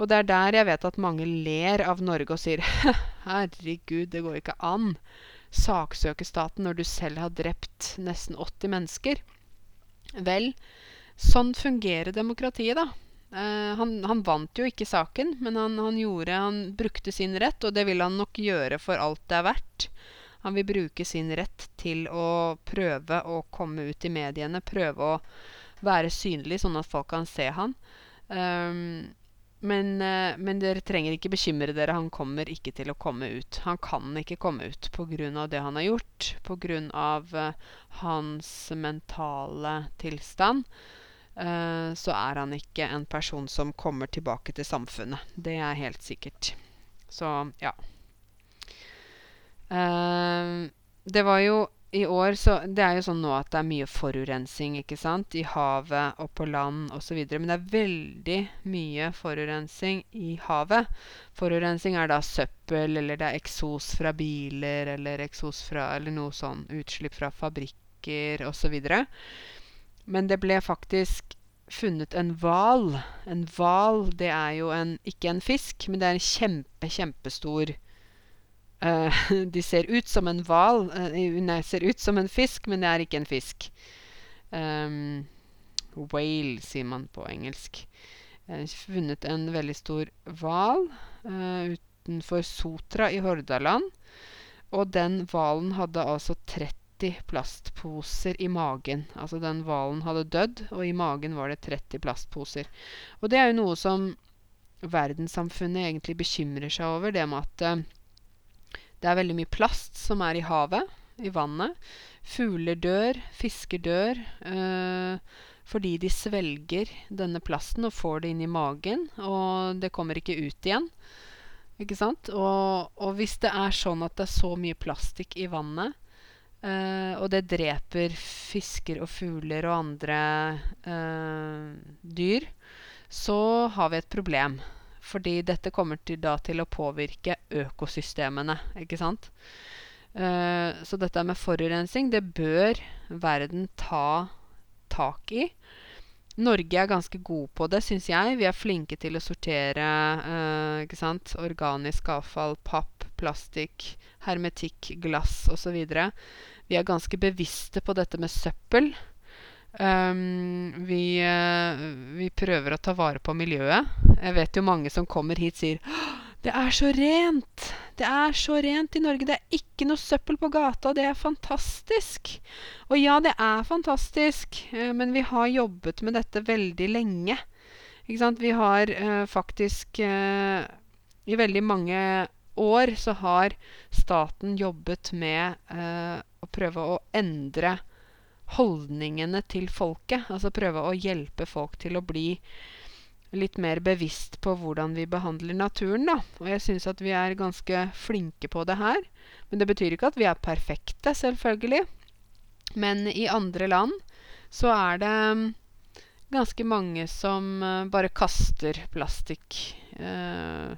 Speaker 1: Og det er der jeg vet at mange ler av Norge og sier (laughs) herregud, det går ikke an. Saksøke staten når du selv har drept nesten 80 mennesker. Vel, sånn fungerer demokratiet, da. Uh, han, han, vant jo ikke saken, men han, han, gjorde, han brukte sin rett, og det vil han nok gjøre for alt det er verdt. Han vil bruke sin rett til å prøve å komme ut i mediene, prøve å være synlig, sånn at folk kan se han. Um, men, uh, men, dere trenger ikke bekymre dere. Han kommer ikke til å komme ut. Han kan ikke komme ut pga. det han har gjort, pga. Uh, hans mentale tilstand. Uh, så er han ikke en person som kommer tilbake til samfunnet. Det er helt sikkert. Så ja. Uh, det var jo i år så Det er jo sånn nå at det er mye forurensing, ikke sant? I havet og på land osv. Men det er veldig mye forurensing i havet. Forurensing er da søppel, eller det er eksos fra biler, eller eksos fra Eller noe sånn utslipp fra fabrikker osv. Men det ble faktisk funnet en hval. En hval, det er jo en, ikke en fisk, men det er en kjempe, kjempestor Uh, (laughs) de ser ut som en hval. Uh, nei, ser ut som en fisk, men det er ikke en fisk. Um, whale, sier man på engelsk. Uh, funnet en veldig stor hval utenfor Sotra i Hordaland. Og den hvalen hadde altså 30 plastposer i magen. Altså den hvalen hadde dødd, og i magen var det 30 plastposer. Og det er jo noe som verdenssamfunnet egentlig bekymrer seg over, det med at det er veldig mye plast som er i havet, i vannet. Fugler dør, fisker dør øh, fordi de svelger denne plasten og får det inn i magen, og det kommer ikke ut igjen. Ikke sant? Og, og hvis det er sånn at det er så mye plastikk i vannet, øh, og det dreper fisker og fugler og andre øh, dyr, så har vi et problem. Fordi dette kommer til, da til å påvirke økosystemene, ikke sant? Uh, så dette med forurensing, det bør verden ta tak i. Norge er ganske god på det, syns jeg. Vi er flinke til å sortere uh, ikke sant? organisk avfall, papp, plastikk, hermetikk, glass osv. Vi er ganske bevisste på dette med søppel. Um, vi, uh, vi, prøver å ta vare på miljøet. Jeg vet jo mange som kommer hit sier det er så rent! Det er så rent i Norge. Det er ikke noe søppel på gata. Det er fantastisk. Og ja, det er fantastisk, uh, men vi har jobbet med dette veldig lenge. Vi har eh, faktisk I veldig mange år så har staten jobbet med å prøve å endre holdningene til folket. Altså prøve å hjelpe folk til å bli litt mer bevisst på hvordan vi behandler naturen, da. Og jeg syns at vi er ganske flinke på det her. Men det betyr ikke at vi er perfekte, selvfølgelig. Men i andre land så er det mm, ganske mange som uh, bare kaster plastikk eh,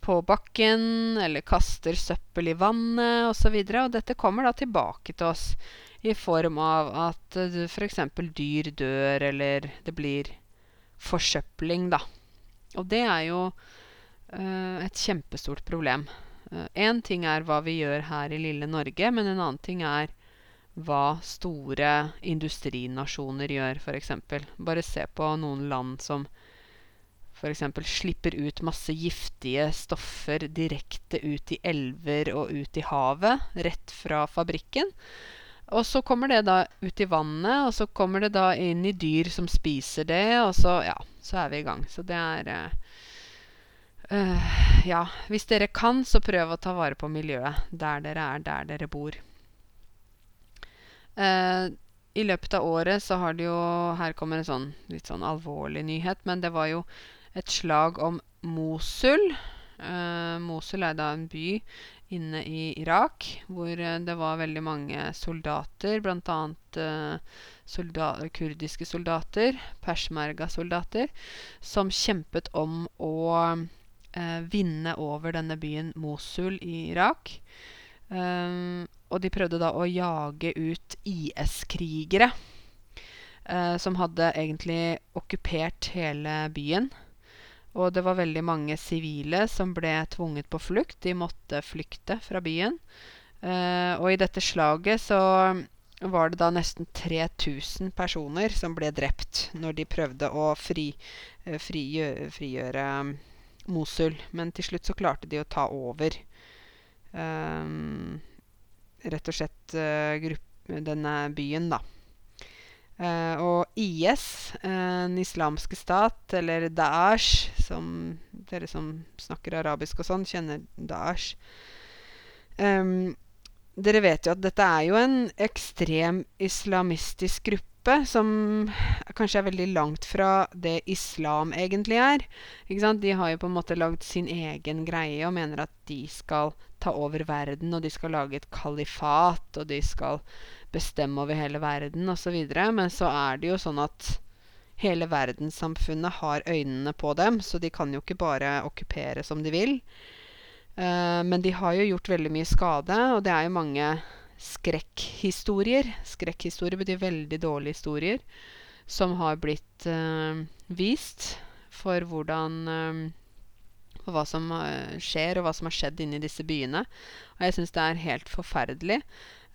Speaker 1: på bakken, eller kaster søppel i vannet osv. Og, så og dette kommer da tilbake til oss i form av at uh, f.eks. dyr dør, eller det blir forsøpling, da. Og det er jo uh, et kjempestort problem. Én uh, ting er hva vi gjør her i lille Norge, men en annen ting er hva store industrinasjoner gjør, f.eks. Bare se på noen land som f.eks. slipper ut masse giftige stoffer direkte ut i elver og ut i havet, rett fra fabrikken. Og så kommer det da ut i vannet, og så kommer det da inn i dyr som spiser det, og så Ja, så er vi i gang. Så det er uh, Ja, hvis dere kan, så prøv å ta vare på miljøet der dere er, der dere bor. Uh, I løpet av året så har det jo Her kommer en sånn litt sånn alvorlig nyhet, men det var jo et slag om Mosul. Uh, Mosul er da en by inne i Irak, hvor eh, det var veldig mange soldater, bl.a. Uh, solda kurdiske soldater, persmerga-soldater, som kjempet om å eh, vinne over denne byen Mosul i Irak. Um, og de prøvde da å jage ut IS-krigere, uh, som hadde egentlig okkupert hele byen. Og det var veldig mange sivile som ble tvunget på flukt. De måtte flykte fra byen. Eh, og i dette slaget så var det da nesten 3000 personer som ble drept når de prøvde å fri, uh, frigjøre, frigjøre um, Mosul. Men til slutt så klarte de å ta over Eh, rett og slett uh, denne byen, da. Uh, og IS, uh, den islamske stat, eller Daesh, som dere som snakker arabisk og sånn, kjenner Daesh um, Dere vet jo at dette er jo en ekstrem islamistisk gruppe som kanskje er veldig langt fra det islam egentlig er. De har jo på en måte lagd sin egen greie og mener at de skal ta over verden, og de skal lage et kalifat, og de skal bestemme over hele verden osv. Men så er det jo sånn at hele verdenssamfunnet har øynene på dem, så de kan jo ikke bare okkupere som de vil. Uh, men de har jo gjort veldig mye skade, og det er jo mange skrekkhistorier. Skrekkhistorier betyr veldig dårlige historier. Som har blitt uh, vist for hvordan uh, For hva som skjer, og hva som har skjedd inni disse byene. Og jeg syns det er helt forferdelig.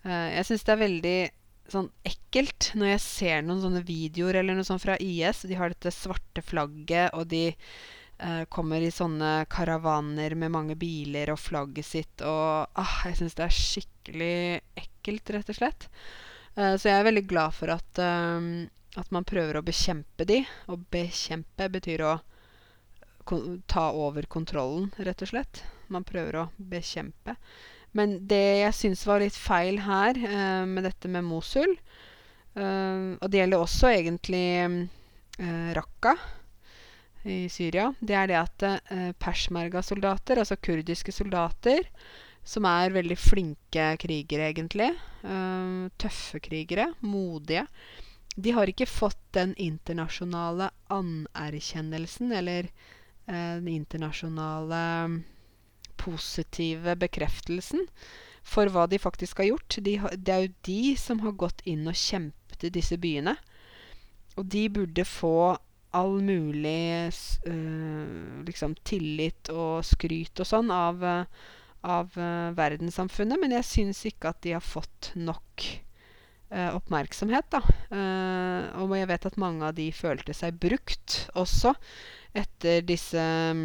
Speaker 1: Uh, jeg syns det er veldig sånn ekkelt når jeg ser noen sånne videoer eller noe sånt fra IS. De har dette svarte flagget, og de uh, kommer i sånne karavaner med mange biler og flagget sitt. Og ah, jeg syns det er skikkelig ekkelt, rett og slett. Uh, så jeg er veldig glad for at, at man prøver å bekjempe de. Og bekjempe betyr å ta over kontrollen, rett og slett. Man prøver å bekjempe. Men det jeg syns var litt feil her, eh, med dette med Mosul eh, Og det gjelder også egentlig eh, Raqqa i Syria. Det er det at eh, persmerga-soldater, altså kurdiske soldater, som er veldig flinke krigere, egentlig, eh, tøffe krigere, modige De har ikke fått den internasjonale anerkjennelsen, eller eh, den internasjonale positive bekreftelsen for hva de faktisk har gjort. De, det er jo de som har gått inn og kjempet i disse byene. Og de burde få all mulig uh, liksom tillit og skryt og sånn av, uh, av uh, verdenssamfunnet. Men jeg syns ikke at de har fått nok oppmerksomhet, da. og jeg vet at mange av de følte seg brukt også etter disse um,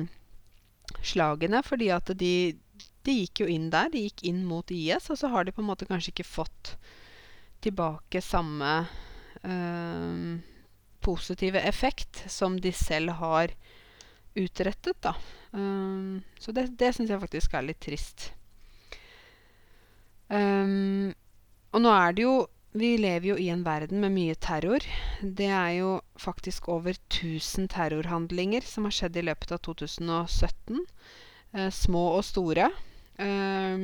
Speaker 1: slagene, fordi at de, de gikk jo inn der. De gikk inn mot IS, og så har de på en måte kanskje ikke fått tilbake samme øh, positive effekt som de selv har utrettet, da. Um, så det, det syns jeg faktisk er litt trist. Um, og nå er det jo vi lever jo i en verden med mye terror. Det er jo faktisk over 1000 terrorhandlinger som har skjedd i løpet av 2017. Eh, små og store. Eh,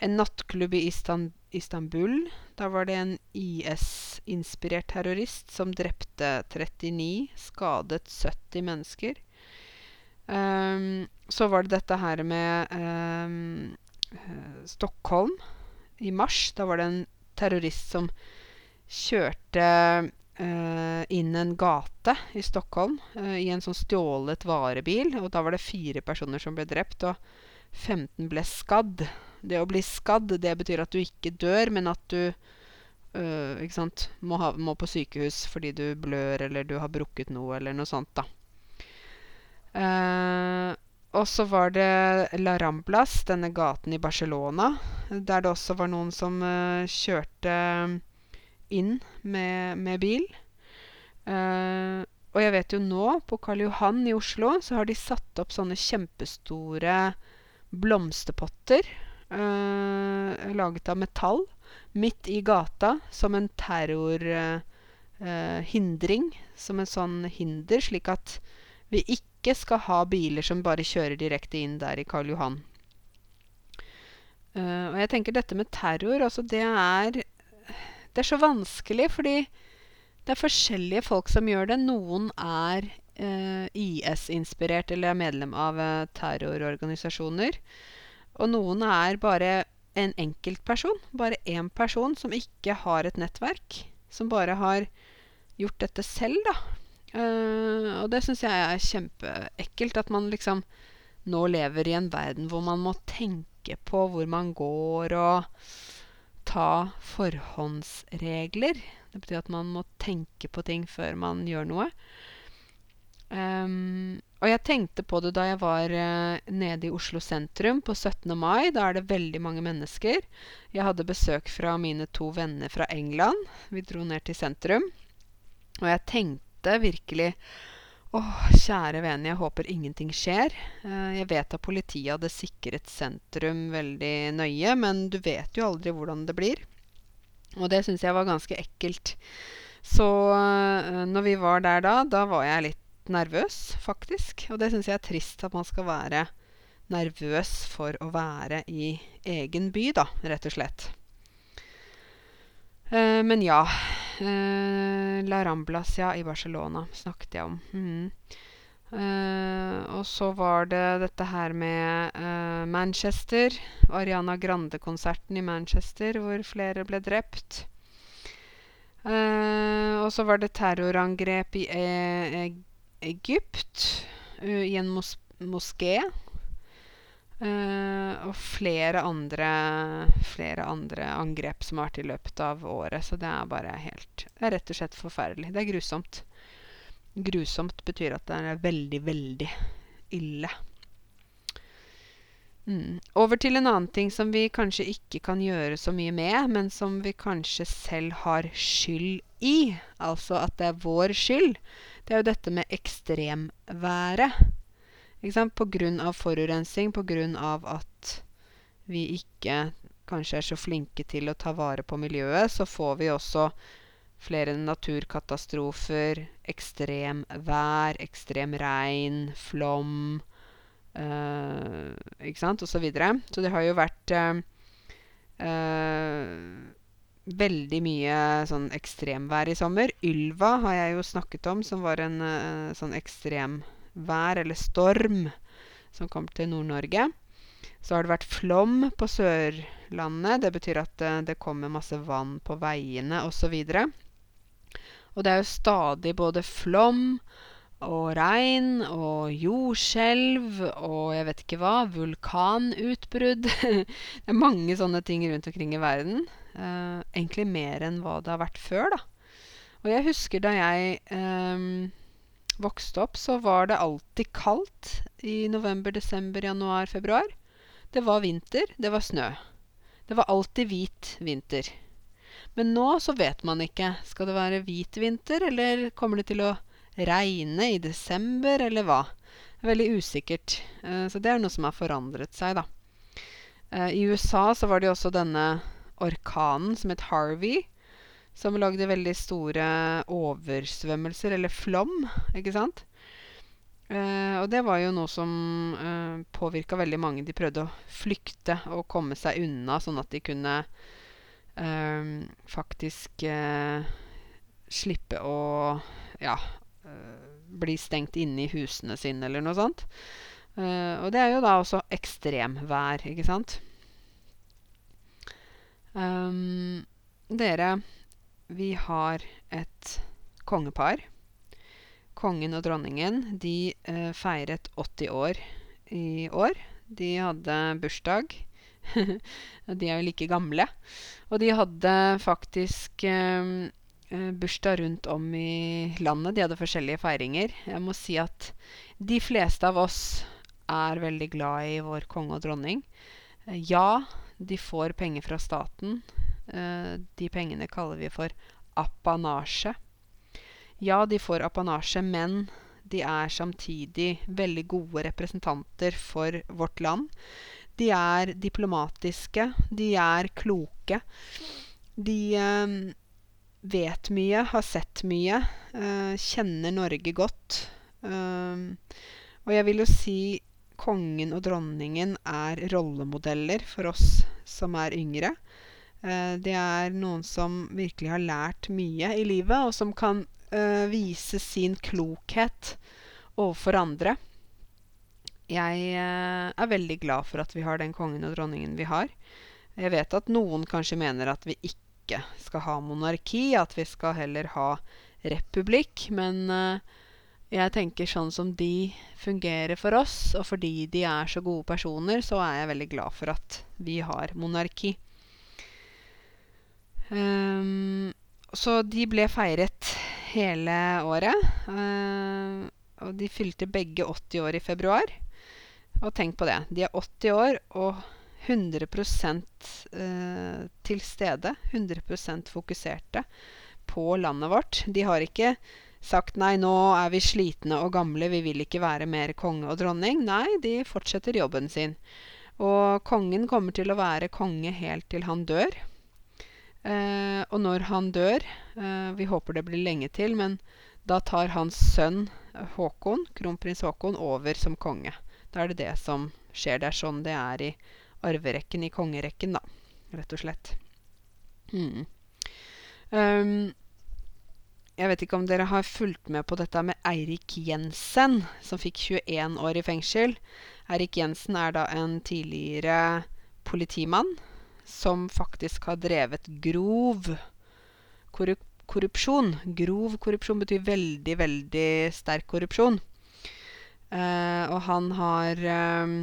Speaker 1: en nattklubb i Istan Istanbul. Da var det en IS-inspirert terrorist som drepte 39, skadet 70 mennesker. Eh, så var det dette her med um, Stockholm i mars. Da var det en terrorist som kjørte uh, inn en gate i Stockholm uh, i en sånn stjålet varebil. Og da var det fire personer som ble drept, og 15 ble skadd. Det å bli skadd, det betyr at du ikke dør, men at du uh, ikke sant, må, ha, må, på sykehus fordi du blør eller du har brukket noe eller noe sånt, da. Og så var det La Ramblas, denne gaten i Barcelona, der det også var noen som uh, kjørte inn med, med bil. Uh, og jeg vet jo nå, på Karl Johan i Oslo, så har de satt opp sånne kjempestore blomsterpotter uh, laget av metall midt i gata som en terrorhindring. som en sånn hinder, slik at vi ikke skal ha biler som bare kjører direkte inn der i Karl Johan. Uh, og jeg tenker dette med terror, altså det er Det er så vanskelig, fordi det er forskjellige folk som gjør det. Noen er uh, IS-inspirert eller er medlem av uh, terrororganisasjoner. Og noen er bare en enkeltperson. Bare én person som ikke har et nettverk. Som bare har gjort dette selv, da. Og det syns jeg er kjempeekkelt. At man liksom nå lever i en verden hvor man må tenke på hvor man går, og ta forhåndsregler. Det betyr at man må tenke på ting før man gjør noe. Um, og jeg tenkte på det da jeg var uh, nede i Oslo sentrum på 17. mai. Da er det veldig mange mennesker. Jeg hadde besøk fra mine to venner fra England. Vi dro ned til sentrum. Og jeg tenkte virkelig Åh, kjære vene, jeg håper ingenting skjer. Uh, jeg vet at politiet hadde sikret sentrum veldig nøye, men du vet jo aldri hvordan det blir. Og det syns jeg var ganske ekkelt. Så uh, når vi var der da, da var jeg litt nervøs, faktisk. Og det syns jeg er trist at man skal være nervøs for å være i egen by, da, rett og slett. Uh, men ja. Uh, La Ramblas, ja, i Barcelona snakket jeg om. Mm. Uh, og så var det dette her med uh, Manchester. Ariana Grande-konserten i Manchester hvor flere ble drept. og så var det terrorangrep i e Egypt, i en mos moské. Uh, og flere andre, flere andre angrep som har vært i løpet av året. Så det er bare helt Det er rett og slett forferdelig. Det er grusomt. Grusomt betyr at det er veldig, veldig ille. Mm. Over til en annen ting som vi kanskje ikke kan gjøre så mye med, men som vi kanskje selv har skyld i. Altså at det er vår skyld. Det er jo dette med ekstremværet. Ikke sant? På grunn av forurensning, på grunn av at vi ikke kanskje er så flinke til å ta vare på miljøet, så får vi også flere naturkatastrofer, ekstrem vær, ekstrem regn, flom uh, Ikke sant? Og så videre. Så det har jo vært uh, uh, veldig mye sånn ekstremvær i sommer. Ylva har jeg jo snakket om, som var en sånn ekstrem vær eller storm som kom til Nord-Norge. Så har det vært flom på Sørlandet. Det betyr at uh, det kommer masse vann på veiene osv. Og, og det er jo stadig både flom og regn og jordskjelv og jeg vet ikke hva. Vulkanutbrudd. (laughs) det er mange sånne ting rundt omkring i verden. Uh, egentlig mer enn hva det har vært før, da. Og jeg husker da jeg um, vokste opp, så var det alltid kaldt i november, desember, januar, februar. Det var vinter, det var snø. Det var alltid hvit vinter. Men nå så vet man ikke. Skal det være hvit vinter, eller kommer det til å regne i desember, eller hva? Det er veldig usikkert. Uh, så det er noe som har forandret seg, da. Uh, I USA så var det jo også denne orkanen som het Harvey som lagde veldig store oversvømmelser, eller flom, ikke sant? Eh, og det var jo noe som eh, påvirka veldig mange. De prøvde å flykte og komme seg unna, sånn at de kunne eh, faktisk eh, slippe å ja, eh, bli stengt inne i husene sine, eller noe sånt. Eh, og det er jo da også ekstremvær, ikke sant? Um, dere, vi har et kongepar. Kongen og dronningen de eh, feiret 80 år i år. De hadde bursdag. (laughs) de er jo like gamle. Og de hadde faktisk eh, eh, bursdag rundt om i landet. De hadde forskjellige feiringer. Jeg må si at de fleste av oss er veldig glad i vår konge og dronning. Eh, ja, de får penger fra staten. Eh, de pengene kaller vi for apanasje. Ja, de får apanasje, men de er samtidig veldig gode representanter for vårt land. De er diplomatiske. De er kloke. De eh, vet mye, har sett mye, eh, kjenner Norge godt. Eh, og jeg vil jo si kongen og dronningen er rollemodeller for oss som er yngre. Eh, det er noen som virkelig har lært mye i livet, og som kan uh, vise sin klokhet overfor andre. Jeg uh, er veldig glad for at vi har den kongen og dronningen vi har. Jeg vet at noen kanskje mener at vi ikke skal ha monarki, at vi skal heller ha republikk. Men jeg tenker sånn som de fungerer for oss, og fordi de er så gode personer, så er jeg veldig glad for at vi har monarki. Um, så de ble feiret hele året. Uh, og de fylte begge 80 år i februar. Og tenk på det. De er 80 år og 100 uh, til stede. 100% fokuserte på landet vårt. De har ikke sagt nei, nå er vi slitne og gamle, vi vil ikke være mer konge og dronning. Nei, de fortsetter jobben sin. Og kongen kommer til å være konge helt til han dør. Eh, og når han dør eh, Vi håper det blir lenge til, men da tar hans sønn eh, Håkon, kronprins Håkon, over som konge. Da er det det som skjer. Det er sånn det er i arverekken, i kongerekken, da. Rett og slett. Mm. Um, jeg vet ikke om dere har fulgt med på dette med Eirik Jensen, som fikk 21 år i fengsel. Eirik Jensen er da en tidligere politimann som faktisk har drevet grov korrup korrupsjon. Grov korrupsjon betyr veldig, veldig sterk korrupsjon. Uh, og han har uh,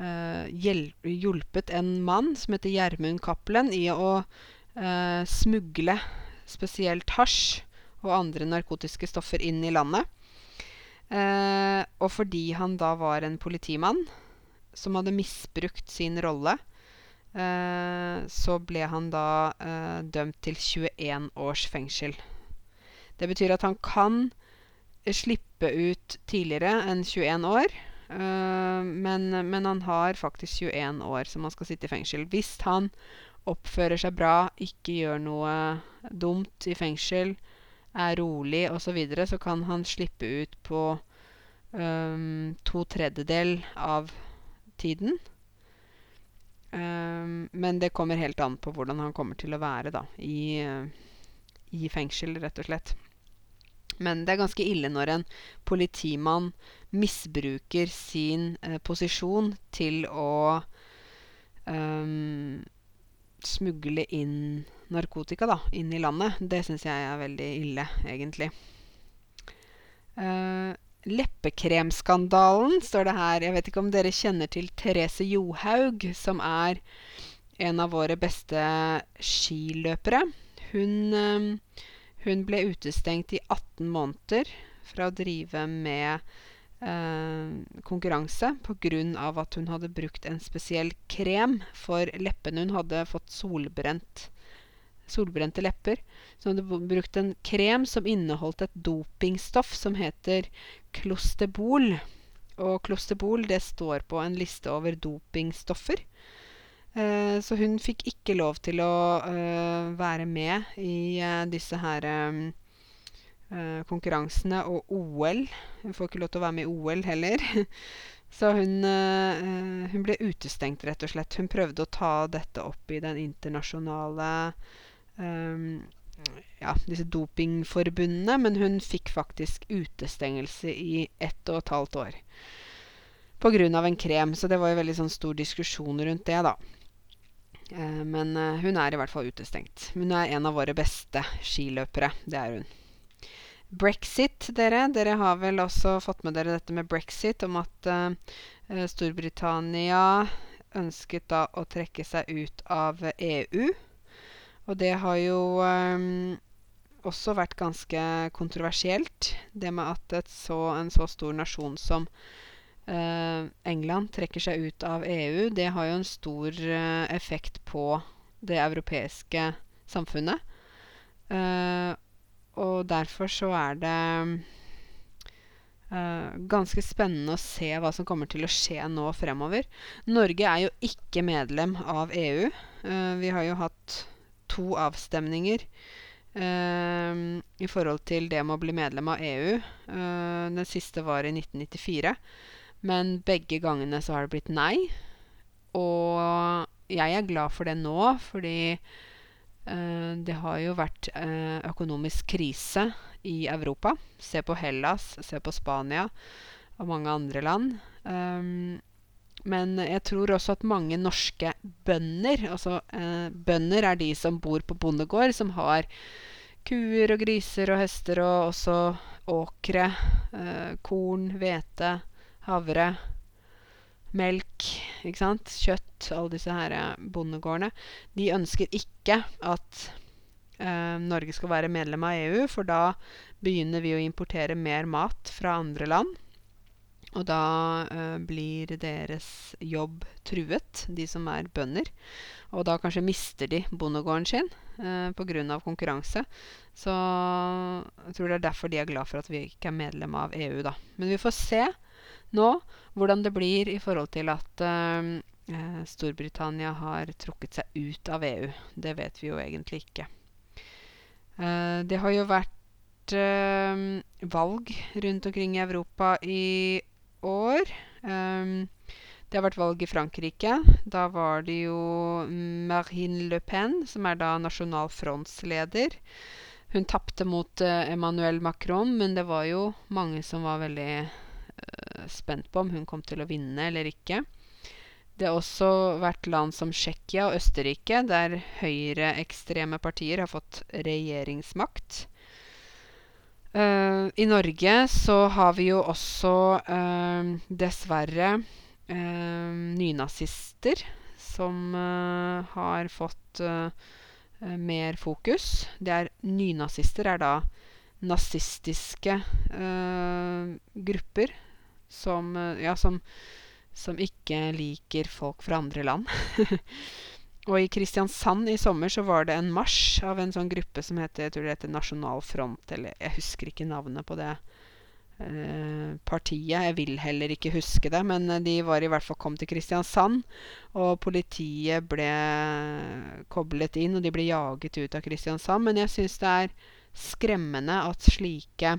Speaker 1: uh, hjulpet en mann som heter Gjermund Cappelen, i å smugle spesielt hasj og andre narkotiske stoffer inn i landet. og fordi han da var en politimann som hadde misbrukt sin rolle, så ble han da eh, dømt til 21 års fengsel. Det betyr at han kan slippe ut tidligere enn 21 år. Uh, men, men, han har faktisk 21 år som han skal sitte i fengsel. Hvis han oppfører seg bra, ikke gjør noe dumt i fengsel, er rolig osv., så, videre, så kan han slippe ut på um, to tredjedel av tiden. Um, men det kommer helt an på hvordan han kommer til å være da, i, i fengsel, rett og slett. Men det er ganske ille når en politimann misbruker sin eh, posisjon til å um, smugle inn narkotika da, inn i landet. Det syns jeg er veldig ille, egentlig. Uh, Leppekremskandalen, står det her. Jeg vet ikke om dere kjenner til Therese Johaug, som er en av våre beste skiløpere. Hun, eh, hun ble utestengt i 18 måneder fra å drive med eh, konkurranse pga. at hun hadde brukt en spesiell krem for leppene. Hun hadde fått solbrent solbrente lepper. Så hadde brukt en krem som inneholdt et dopingstoff som heter Klosterbol. Og Klosterbol, det står på en liste over dopingstoffer. Eh, så hun fikk ikke lov til å eh, være med i eh, disse her eh, eh, konkurransene og OL. Hun får ikke lov til å være med i OL heller. (laughs) Så hun, eh, hun ble utestengt, rett og slett. Hun prøvde å ta dette opp i den internasjonale ja, disse dopingforbundene, men hun fikk faktisk utestengelse i ett og et halvt år. Av en krem. Så det var jo veldig sånn stor diskusjon rundt det, da. Eh, men eh, hun er i hvert fall utestengt. Hun er en av våre beste skiløpere. Det er hun. Brexit, dere. Dere har vel også fått med dere dette med brexit, om at eh, Storbritannia ønsket da å trekke seg ut av EU. Og det har jo um, også vært ganske kontroversielt. Det med at så, en så stor nasjon som Eh, England trekker seg ut av EU, det har jo en stor eh, effekt på det europeiske samfunnet. Eh, og derfor så er det ganske spennende å se hva som kommer til å skje nå fremover. Norge er jo ikke medlem av EU. vi har jo hatt to avstemninger i forhold til det med å bli medlem av EU. den siste var i 1994. Men begge gangene så har det blitt nei. Og jeg er glad for det nå, fordi eh, det har jo vært eh, økonomisk krise i Europa. Se på Hellas, se på Spania og mange andre land. Men jeg tror også at mange norske bønder Altså eh, bønder er de som bor på bondegård, som har kuer og griser og hester og også åkre, eh, korn, hvete havre, melk, ikke sant, kjøtt, alle disse her eh, bondegårdene, de ønsker ikke at eh, Norge skal være medlem av EU, for da begynner vi å importere mer mat fra andre land. Og da eh, blir deres jobb truet, de som er bønder. Og da kanskje mister de bondegården sin eh, pga. konkurranse. Så jeg tror det er derfor de er glad for at vi ikke er medlem av EU, da. Men vi får se nå hvordan det blir i forhold til at eh, Storbritannia har trukket seg ut av EU. Det vet vi jo egentlig ikke. Eh, det har jo vært uh, valg rundt omkring i Europa i år. Um, det har vært valg i Frankrike. Da var det jo Marine Le Pen, som er da Nasjonal Fronts-leder. Hun tapte mot Emmanuel Macron, men det var jo mange som var veldig spent på om hun kom til å vinne eller ikke. Det har også vært land som Tsjekkia og Østerrike, der høyreekstreme partier har fått regjeringsmakt. Uh, I Norge så har vi jo også uh, dessverre uh, nynazister som har fått mer fokus. Det er Nynazister er da nazistiske grupper som, eh, ja, som, som ikke liker folk fra andre land. (laughs) og i Kristiansand i sommer så var det en marsj av en sånn gruppe som heter, jeg tror det heter Nasjonal Front, eller jeg husker ikke navnet på det eh, partiet. Jeg vil heller ikke huske det, men eh, de var i hvert fall kom til Kristiansand. Og politiet ble koblet inn, og de ble jaget ut av Kristiansand. Men jeg syns det er skremmende at slike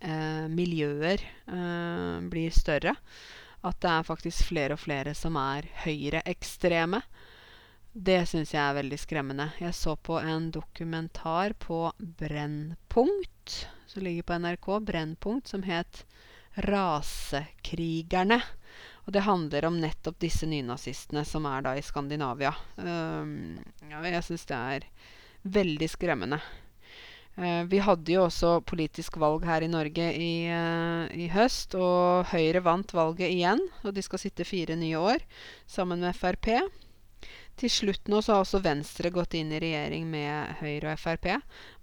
Speaker 1: eh, miljøer eh, blir større. At det er faktisk flere og flere som er høyreekstreme. Det syns jeg er veldig skremmende. Jeg så på en dokumentar på Brennpunkt, som ligger på NRK, Brennpunkt, som het 'Rasekrigerne'. Og det handler om nettopp disse nynazistene som er da i Skandinavia. Um, jeg syns det er veldig skremmende. Uh, vi hadde jo også politisk valg her i Norge i, uh, i, høst, og Høyre vant valget igjen. Og de skal sitte fire nye år sammen med Frp. Til slutt nå så har også Venstre gått inn i regjering med Høyre og Frp.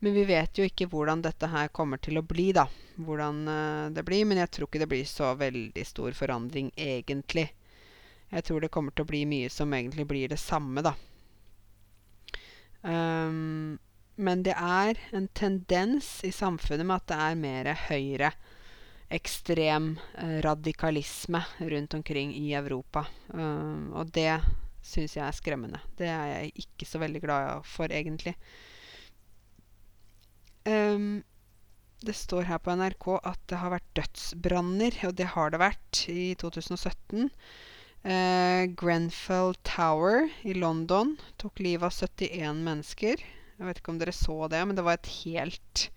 Speaker 1: Men vi vet jo ikke hvordan dette her kommer til å bli, da. Hvordan uh, det blir. Men jeg tror ikke det blir så veldig stor forandring, egentlig. Jeg tror det kommer til å bli mye som egentlig blir det samme, da. Um, men det er en tendens i samfunnet med at det er mer høyre ekstrem eh, radikalisme rundt omkring i Europa. Uh, og det syns jeg er skremmende. Det er jeg ikke så veldig glad for, egentlig. Um, det står her på NRK at det har vært dødsbranner, og det har det vært i 2017. Uh, Grenfell Tower i London tok livet av 71 mennesker. Jeg vet ikke om dere så det, men det var et helt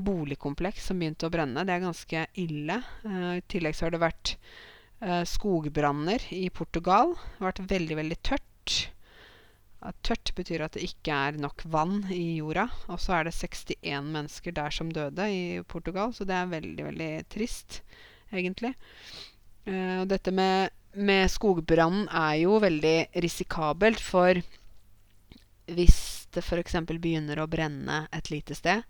Speaker 1: boligkompleks som begynte å brenne. Det er ganske ille. Uh, I tillegg så har det vært skogbranner i Portugal. Det har vært veldig, veldig tørt. Uh, tørt betyr at det ikke er nok vann i jorda. Og så er det 61 mennesker der som døde i Portugal, så det er veldig, veldig trist, egentlig. og dette med, med skogbrannen er jo veldig risikabelt, for hvis det f.eks. begynner å brenne et lite sted,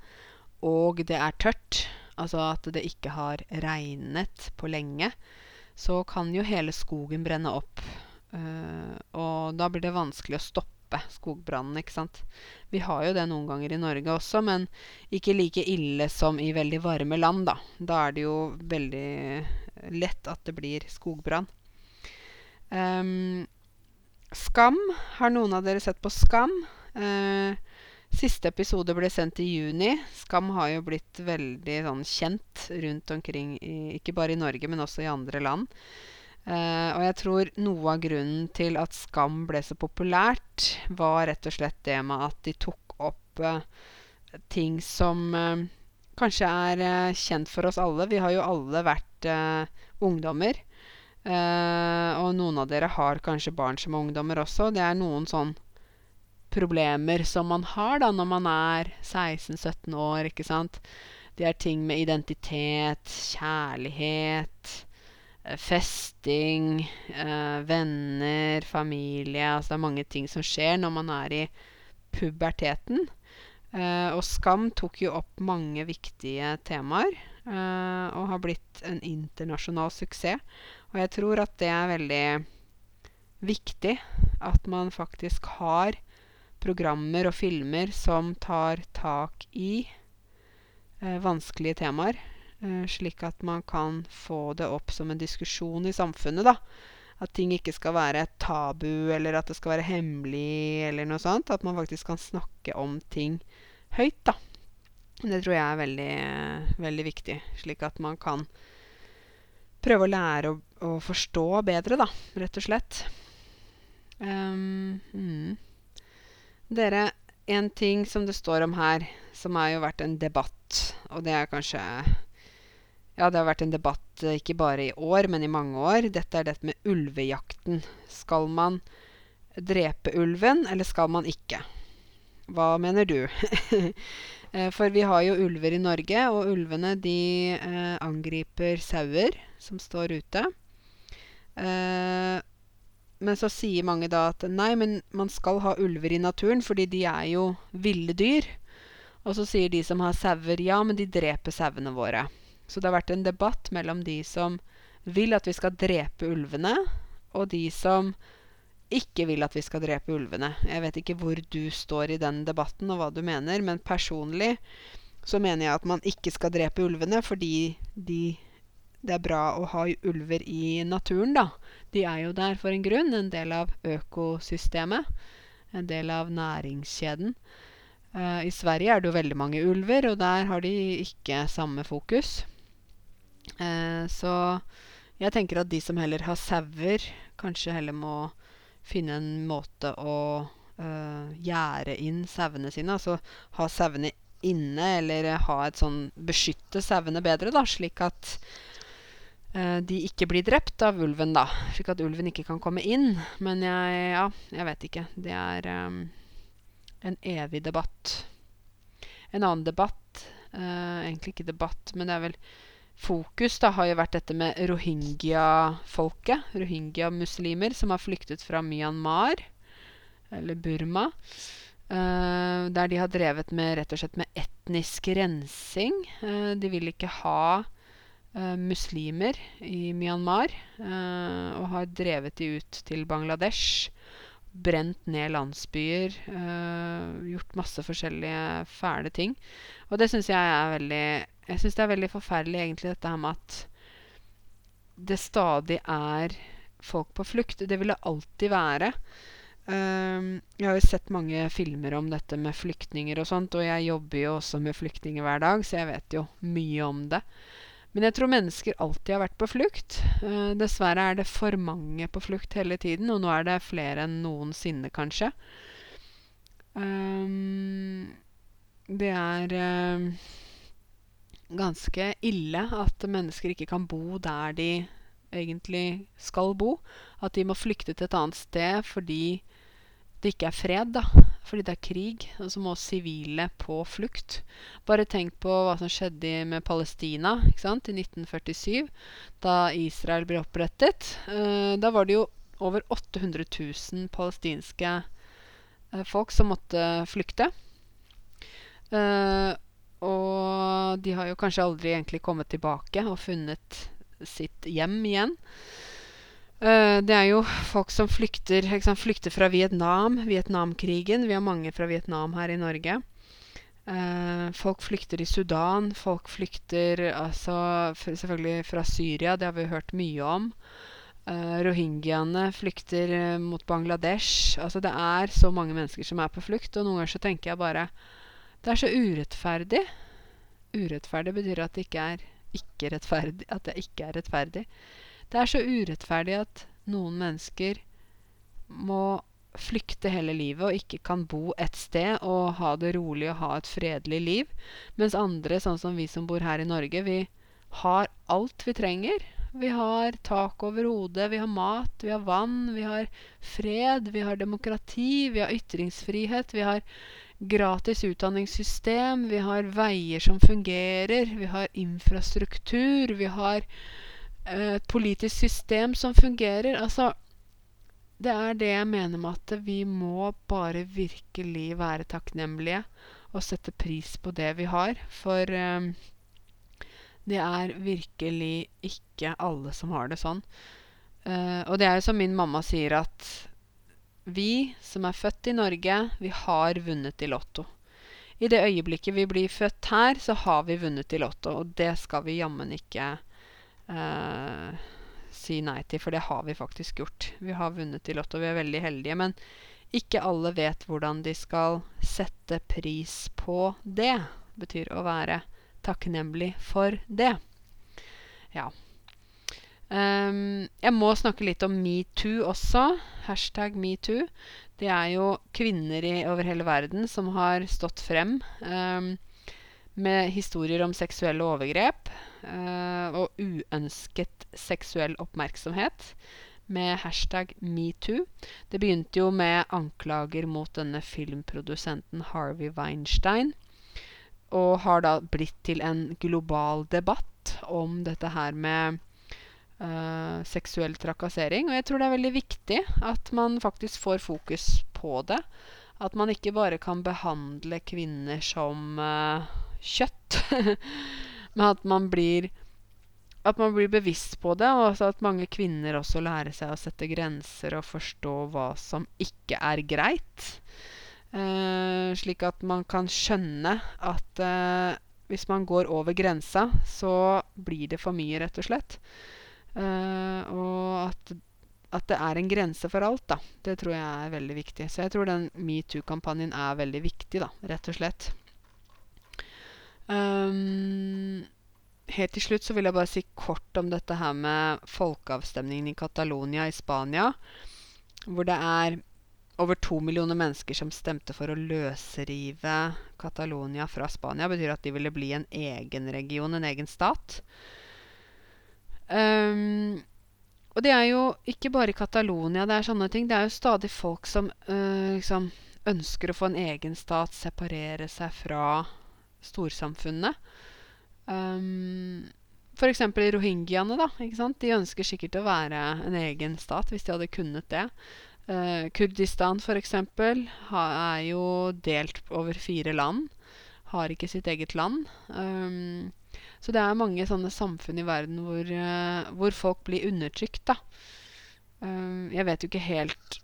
Speaker 1: og det er tørt, altså at det ikke har regnet på lenge, så kan jo hele skogen brenne opp. Uh, og da blir det vanskelig å stoppe skogbrannen, ikke sant. Vi har jo det noen ganger i Norge også, men ikke like ille som i veldig varme land, da. Da er det jo veldig lett at det blir skogbrann. Um, Skam. Har noen av dere sett på Skam? Uh, Siste episode ble sendt i juni. Skam har jo blitt veldig sånn kjent rundt omkring, i, ikke bare i Norge, men også i andre land. Uh, og jeg tror noe av grunnen til at Skam ble så populært, var rett og slett det med at de tok opp uh, ting som uh, kanskje er kjent for oss alle. Vi har jo alle vært ungdommer. og noen av dere har kanskje barn som er ungdommer også. Det er noen sånn problemer som man har da når man er 16-17 år, ikke sant. Det er ting med identitet, kjærlighet, eh, festing, øh, venner, familie Altså det er mange ting som skjer når man er i puberteten. Uh, og Skam tok jo opp mange viktige temaer. Uh, og har blitt en internasjonal suksess. Og jeg tror at det er veldig viktig at man faktisk har programmer og filmer som tar tak i eh, vanskelige temaer, eh, slik at man kan få det opp som en diskusjon i samfunnet, da. At ting ikke skal være tabu, eller at det skal være hemmelig, eller noe sånt. At man faktisk kan snakke om ting høyt, da. Det tror jeg er veldig, veldig viktig, slik at man kan prøve å lære å, å forstå bedre, da, rett og slett. Um, mm. Dere, en ting som det står om her, som har jo vært en debatt, og det er kanskje Ja, det har vært en debatt eh, ikke bare i år, men i mange år. Dette er dette med ulvejakten. Skal man drepe ulven, eller skal man ikke? Hva mener du? (laughs) Eh, for vi har jo ulver i Norge, og ulvene de eh, angriper sauer som står ute. Eh, men så sier mange da at nei, men man skal ha ulver i naturen, fordi de er jo ville dyr. Og så sier de som har sauer, ja, men de dreper sauene våre. Så det har vært en debatt mellom de som vil at vi skal drepe ulvene, og de som ikke vil at vi skal drepe ulvene. Jeg vet ikke hvor du står i den debatten, og hva du mener, men personlig så mener jeg at man ikke skal drepe ulvene fordi de det er bra å ha ulver i naturen, da. De er jo der for en grunn. En del av økosystemet. En del av næringskjeden. Uh, I Sverige er det jo veldig mange ulver, og der har de ikke samme fokus. Uh, så jeg tenker at de som heller har sauer, kanskje heller må finne en måte å uh, gjerde inn sauene sine. Altså ha sauene inne, eller ha et sånn Beskytte sauene bedre, da, slik at Eh, de ikke blir drept av ulven, da. Slik at ulven ikke kan komme inn. Men jeg Ja, jeg vet ikke. Det er um, en evig debatt. En annen debatt uh, Egentlig ikke debatt, men det er vel fokus da har jo vært dette med rohingya-folket. Rohingya-muslimer som har flyktet fra Myanmar, eller Burma. Uh, der de har drevet med rett og slett med etnisk rensing. Uh, de vil ikke ha muslimer i Myanmar. Uh, og har drevet de ut til Bangladesh. Brent ned landsbyer. Uh, gjort masse forskjellige fæle ting. Og det syns jeg er veldig Jeg syns det er veldig forferdelig, egentlig, dette her med at det stadig er folk på flukt. Det vil det alltid være. Um, jeg har jo sett mange filmer om dette med flyktninger og sånt, og jeg jobber jo også med flyktninger hver dag, så jeg vet jo mye om det. Men jeg tror mennesker alltid har vært på flukt. Eh, dessverre er det for mange på flukt hele tiden, og nå er det flere enn noensinne, kanskje. Um, det er eh, ganske ille at mennesker ikke kan bo der de egentlig skal bo. At de må flykte til et annet sted fordi det ikke er fred, da. Fordi det er krig. Og så må sivile på flukt. Bare tenk på hva som skjedde med Palestina ikke sant? i 1947, da Israel ble opprettet. Uh, da var det jo over 800 000 palestinske uh, folk som måtte flykte. Uh, og de har jo kanskje aldri egentlig kommet tilbake og funnet sitt hjem igjen. Uh, det er jo folk som flykter, sant, flykter fra Vietnam, Vietnamkrigen. Vi har mange fra Vietnam her i Norge. Uh, folk flykter i Sudan. Folk flykter altså, selvfølgelig fra Syria, det har vi hørt mye om. Uh, Rohingyaene flykter mot Bangladesh. Altså det er så mange mennesker som er på flukt, og noen ganger så tenker jeg bare Det er så urettferdig. Urettferdig betyr at det ikke er ikke rettferdig, at det ikke er rettferdig. Det er så urettferdig at noen mennesker må flykte hele livet og ikke kan bo et sted og ha det rolig og ha et fredelig liv, mens andre, sånn som vi som bor her i Norge, vi har alt vi trenger. Vi har tak over hodet, vi har mat, vi har vann, vi har fred, vi har demokrati, vi har ytringsfrihet, vi har gratis utdanningssystem, vi har veier som fungerer, vi har infrastruktur, vi har eh, et politisk system som fungerer. Altså Det er det jeg mener med at vi må bare virkelig være takknemlige og sette pris på det vi har. For um, det er virkelig ikke alle som har det sånn. Uh, og det er jo som min mamma sier, at vi som er født i Norge, vi har vunnet i Lotto. I det øyeblikket vi blir født her, så har vi vunnet i Lotto. Og det skal vi jammen ikke si nei til, for det har vi faktisk gjort. Vi har vunnet i Lotto, vi er veldig heldige. Men ikke alle vet hvordan de skal sette pris på det. Det betyr å være takknemlig for det. Ja. Um, jeg må snakke litt om metoo også. Hashtag metoo. Det er jo kvinner i, over hele verden som har stått frem um, med historier om seksuelle overgrep og uønsket seksuell oppmerksomhet med hashtag metoo. Det begynte jo med anklager mot denne filmprodusenten Harvey Weinstein. Og har da blitt til en global debatt om dette her med uh, seksuell trakassering. Og jeg tror det er veldig viktig at man faktisk får fokus på det. At man ikke bare kan behandle kvinner som uh, kjøtt, (laughs) men at man blir at man blir bevisst på det, og at mange kvinner også lærer seg å sette grenser og forstå hva som ikke er greit. Eh, slik at man kan skjønne at eh, hvis man går over grensa, så blir det for mye, rett og slett. Eh, og at, at, det er en grense for alt, da. Det tror jeg er veldig viktig. Så jeg tror den metoo-kampanjen er veldig viktig, da, rett og slett. Um, helt til slutt så vil jeg bare si kort om dette her med folkeavstemningen i Catalonia i Spania. Hvor det er over to millioner mennesker som stemte for å løsrive Catalonia fra Spania. Det betyr at de ville bli en egen region, en egen stat. Um, og det er jo ikke bare i Catalonia det er sånne ting. Det er jo stadig folk som uh, liksom ønsker å få en egen stat, separere seg fra storsamfunnet. Um, F.eks. rohingyaene. da, ikke sant? De ønsker sikkert å være en egen stat hvis de hadde kunnet det. Uh, Kurdistan f.eks. er jo delt over fire land. Har ikke sitt eget land. Um, så det er mange sånne samfunn i verden hvor, uh, hvor folk blir undertrykt, da. Um, jeg vet jo ikke helt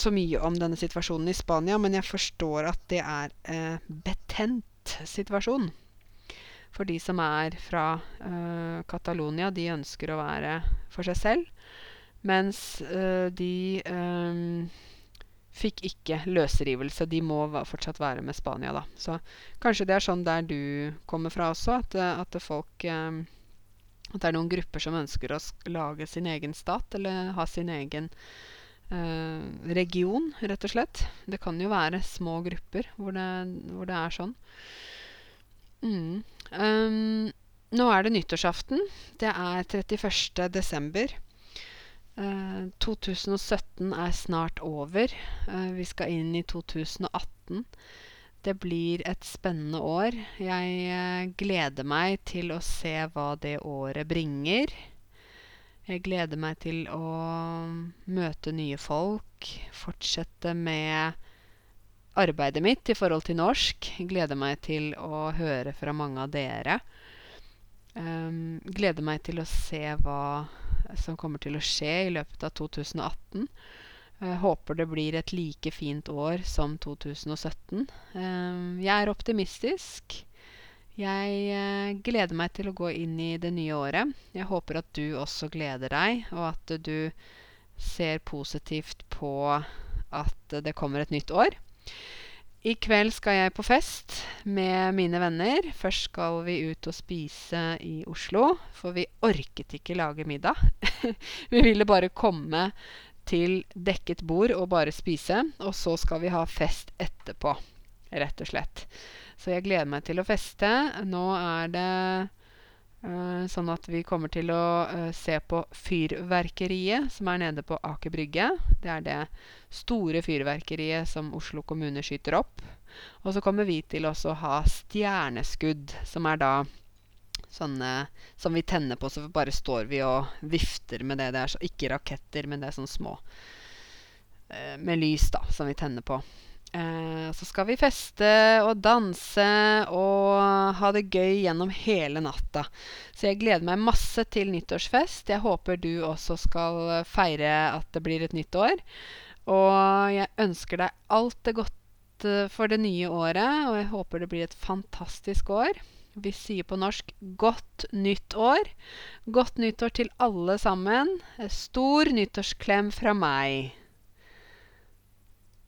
Speaker 1: så mye om denne situasjonen i Spania, men jeg forstår at det er uh, betent situasjon. For de som er fra uh, Catalonia, de ønsker å være for seg selv. Mens eh, de eh, fikk ikke løsrivelse. De må fortsatt være med Spania, da. Så kanskje det er sånn der du kommer fra også, at, eh, at folk eh, At det er noen grupper som ønsker å lage sin egen stat, eller ha sin egen eh, region, rett og slett. Det kan jo være små grupper hvor det, hvor det er sånn. Mm. Um, nå er det nyttårsaften. Det er 31. desember. Uh, 2017 er snart over. Uh, vi skal inn i 2018. Det blir et spennende år. Jeg uh, gleder meg til å se hva det året bringer. Jeg gleder meg til å møte nye folk. Fortsette med arbeidet mitt i forhold til norsk. Jeg gleder meg til å høre fra mange av dere. Um, gleder meg til å se hva som kommer til å skje i løpet av 2018. Jeg håper det blir et like fint år som 2017. Um, jeg er optimistisk. Jeg uh, gleder meg til å gå inn i det nye året. Jeg håper at du også gleder deg, og at du ser positivt på at det kommer et nytt år. I kveld skal jeg på fest med mine venner. Først skal vi ut og spise i Oslo, for vi orket ikke lage middag. (laughs) vi ville bare komme til dekket bord og bare spise. Og så skal vi ha fest etterpå, rett og slett. Så jeg gleder meg til å feste. Nå er det Uh, sånn at vi kommer til å uh, se på Fyrverkeriet, som er nede på Aker Brygge. Det er det store fyrverkeriet som Oslo kommune skyter opp. Og så kommer vi til å ha stjerneskudd, som er da sånne som vi tenner på, så bare står vi og vifter med det. Det er så, ikke raketter, men det er sånne små uh, med lys, da, som vi tenner på. Eh, så skal vi feste og danse og ha det gøy gjennom hele natta. Så jeg gleder meg masse til nyttårsfest. Jeg håper du også skal feire at det blir et nytt år. Og jeg ønsker deg alt det godt for det nye året, og jeg håper det blir et fantastisk år. Vi sier på norsk 'godt nytt år'. Godt nyttår til alle sammen. Stor nyttårsklem fra meg.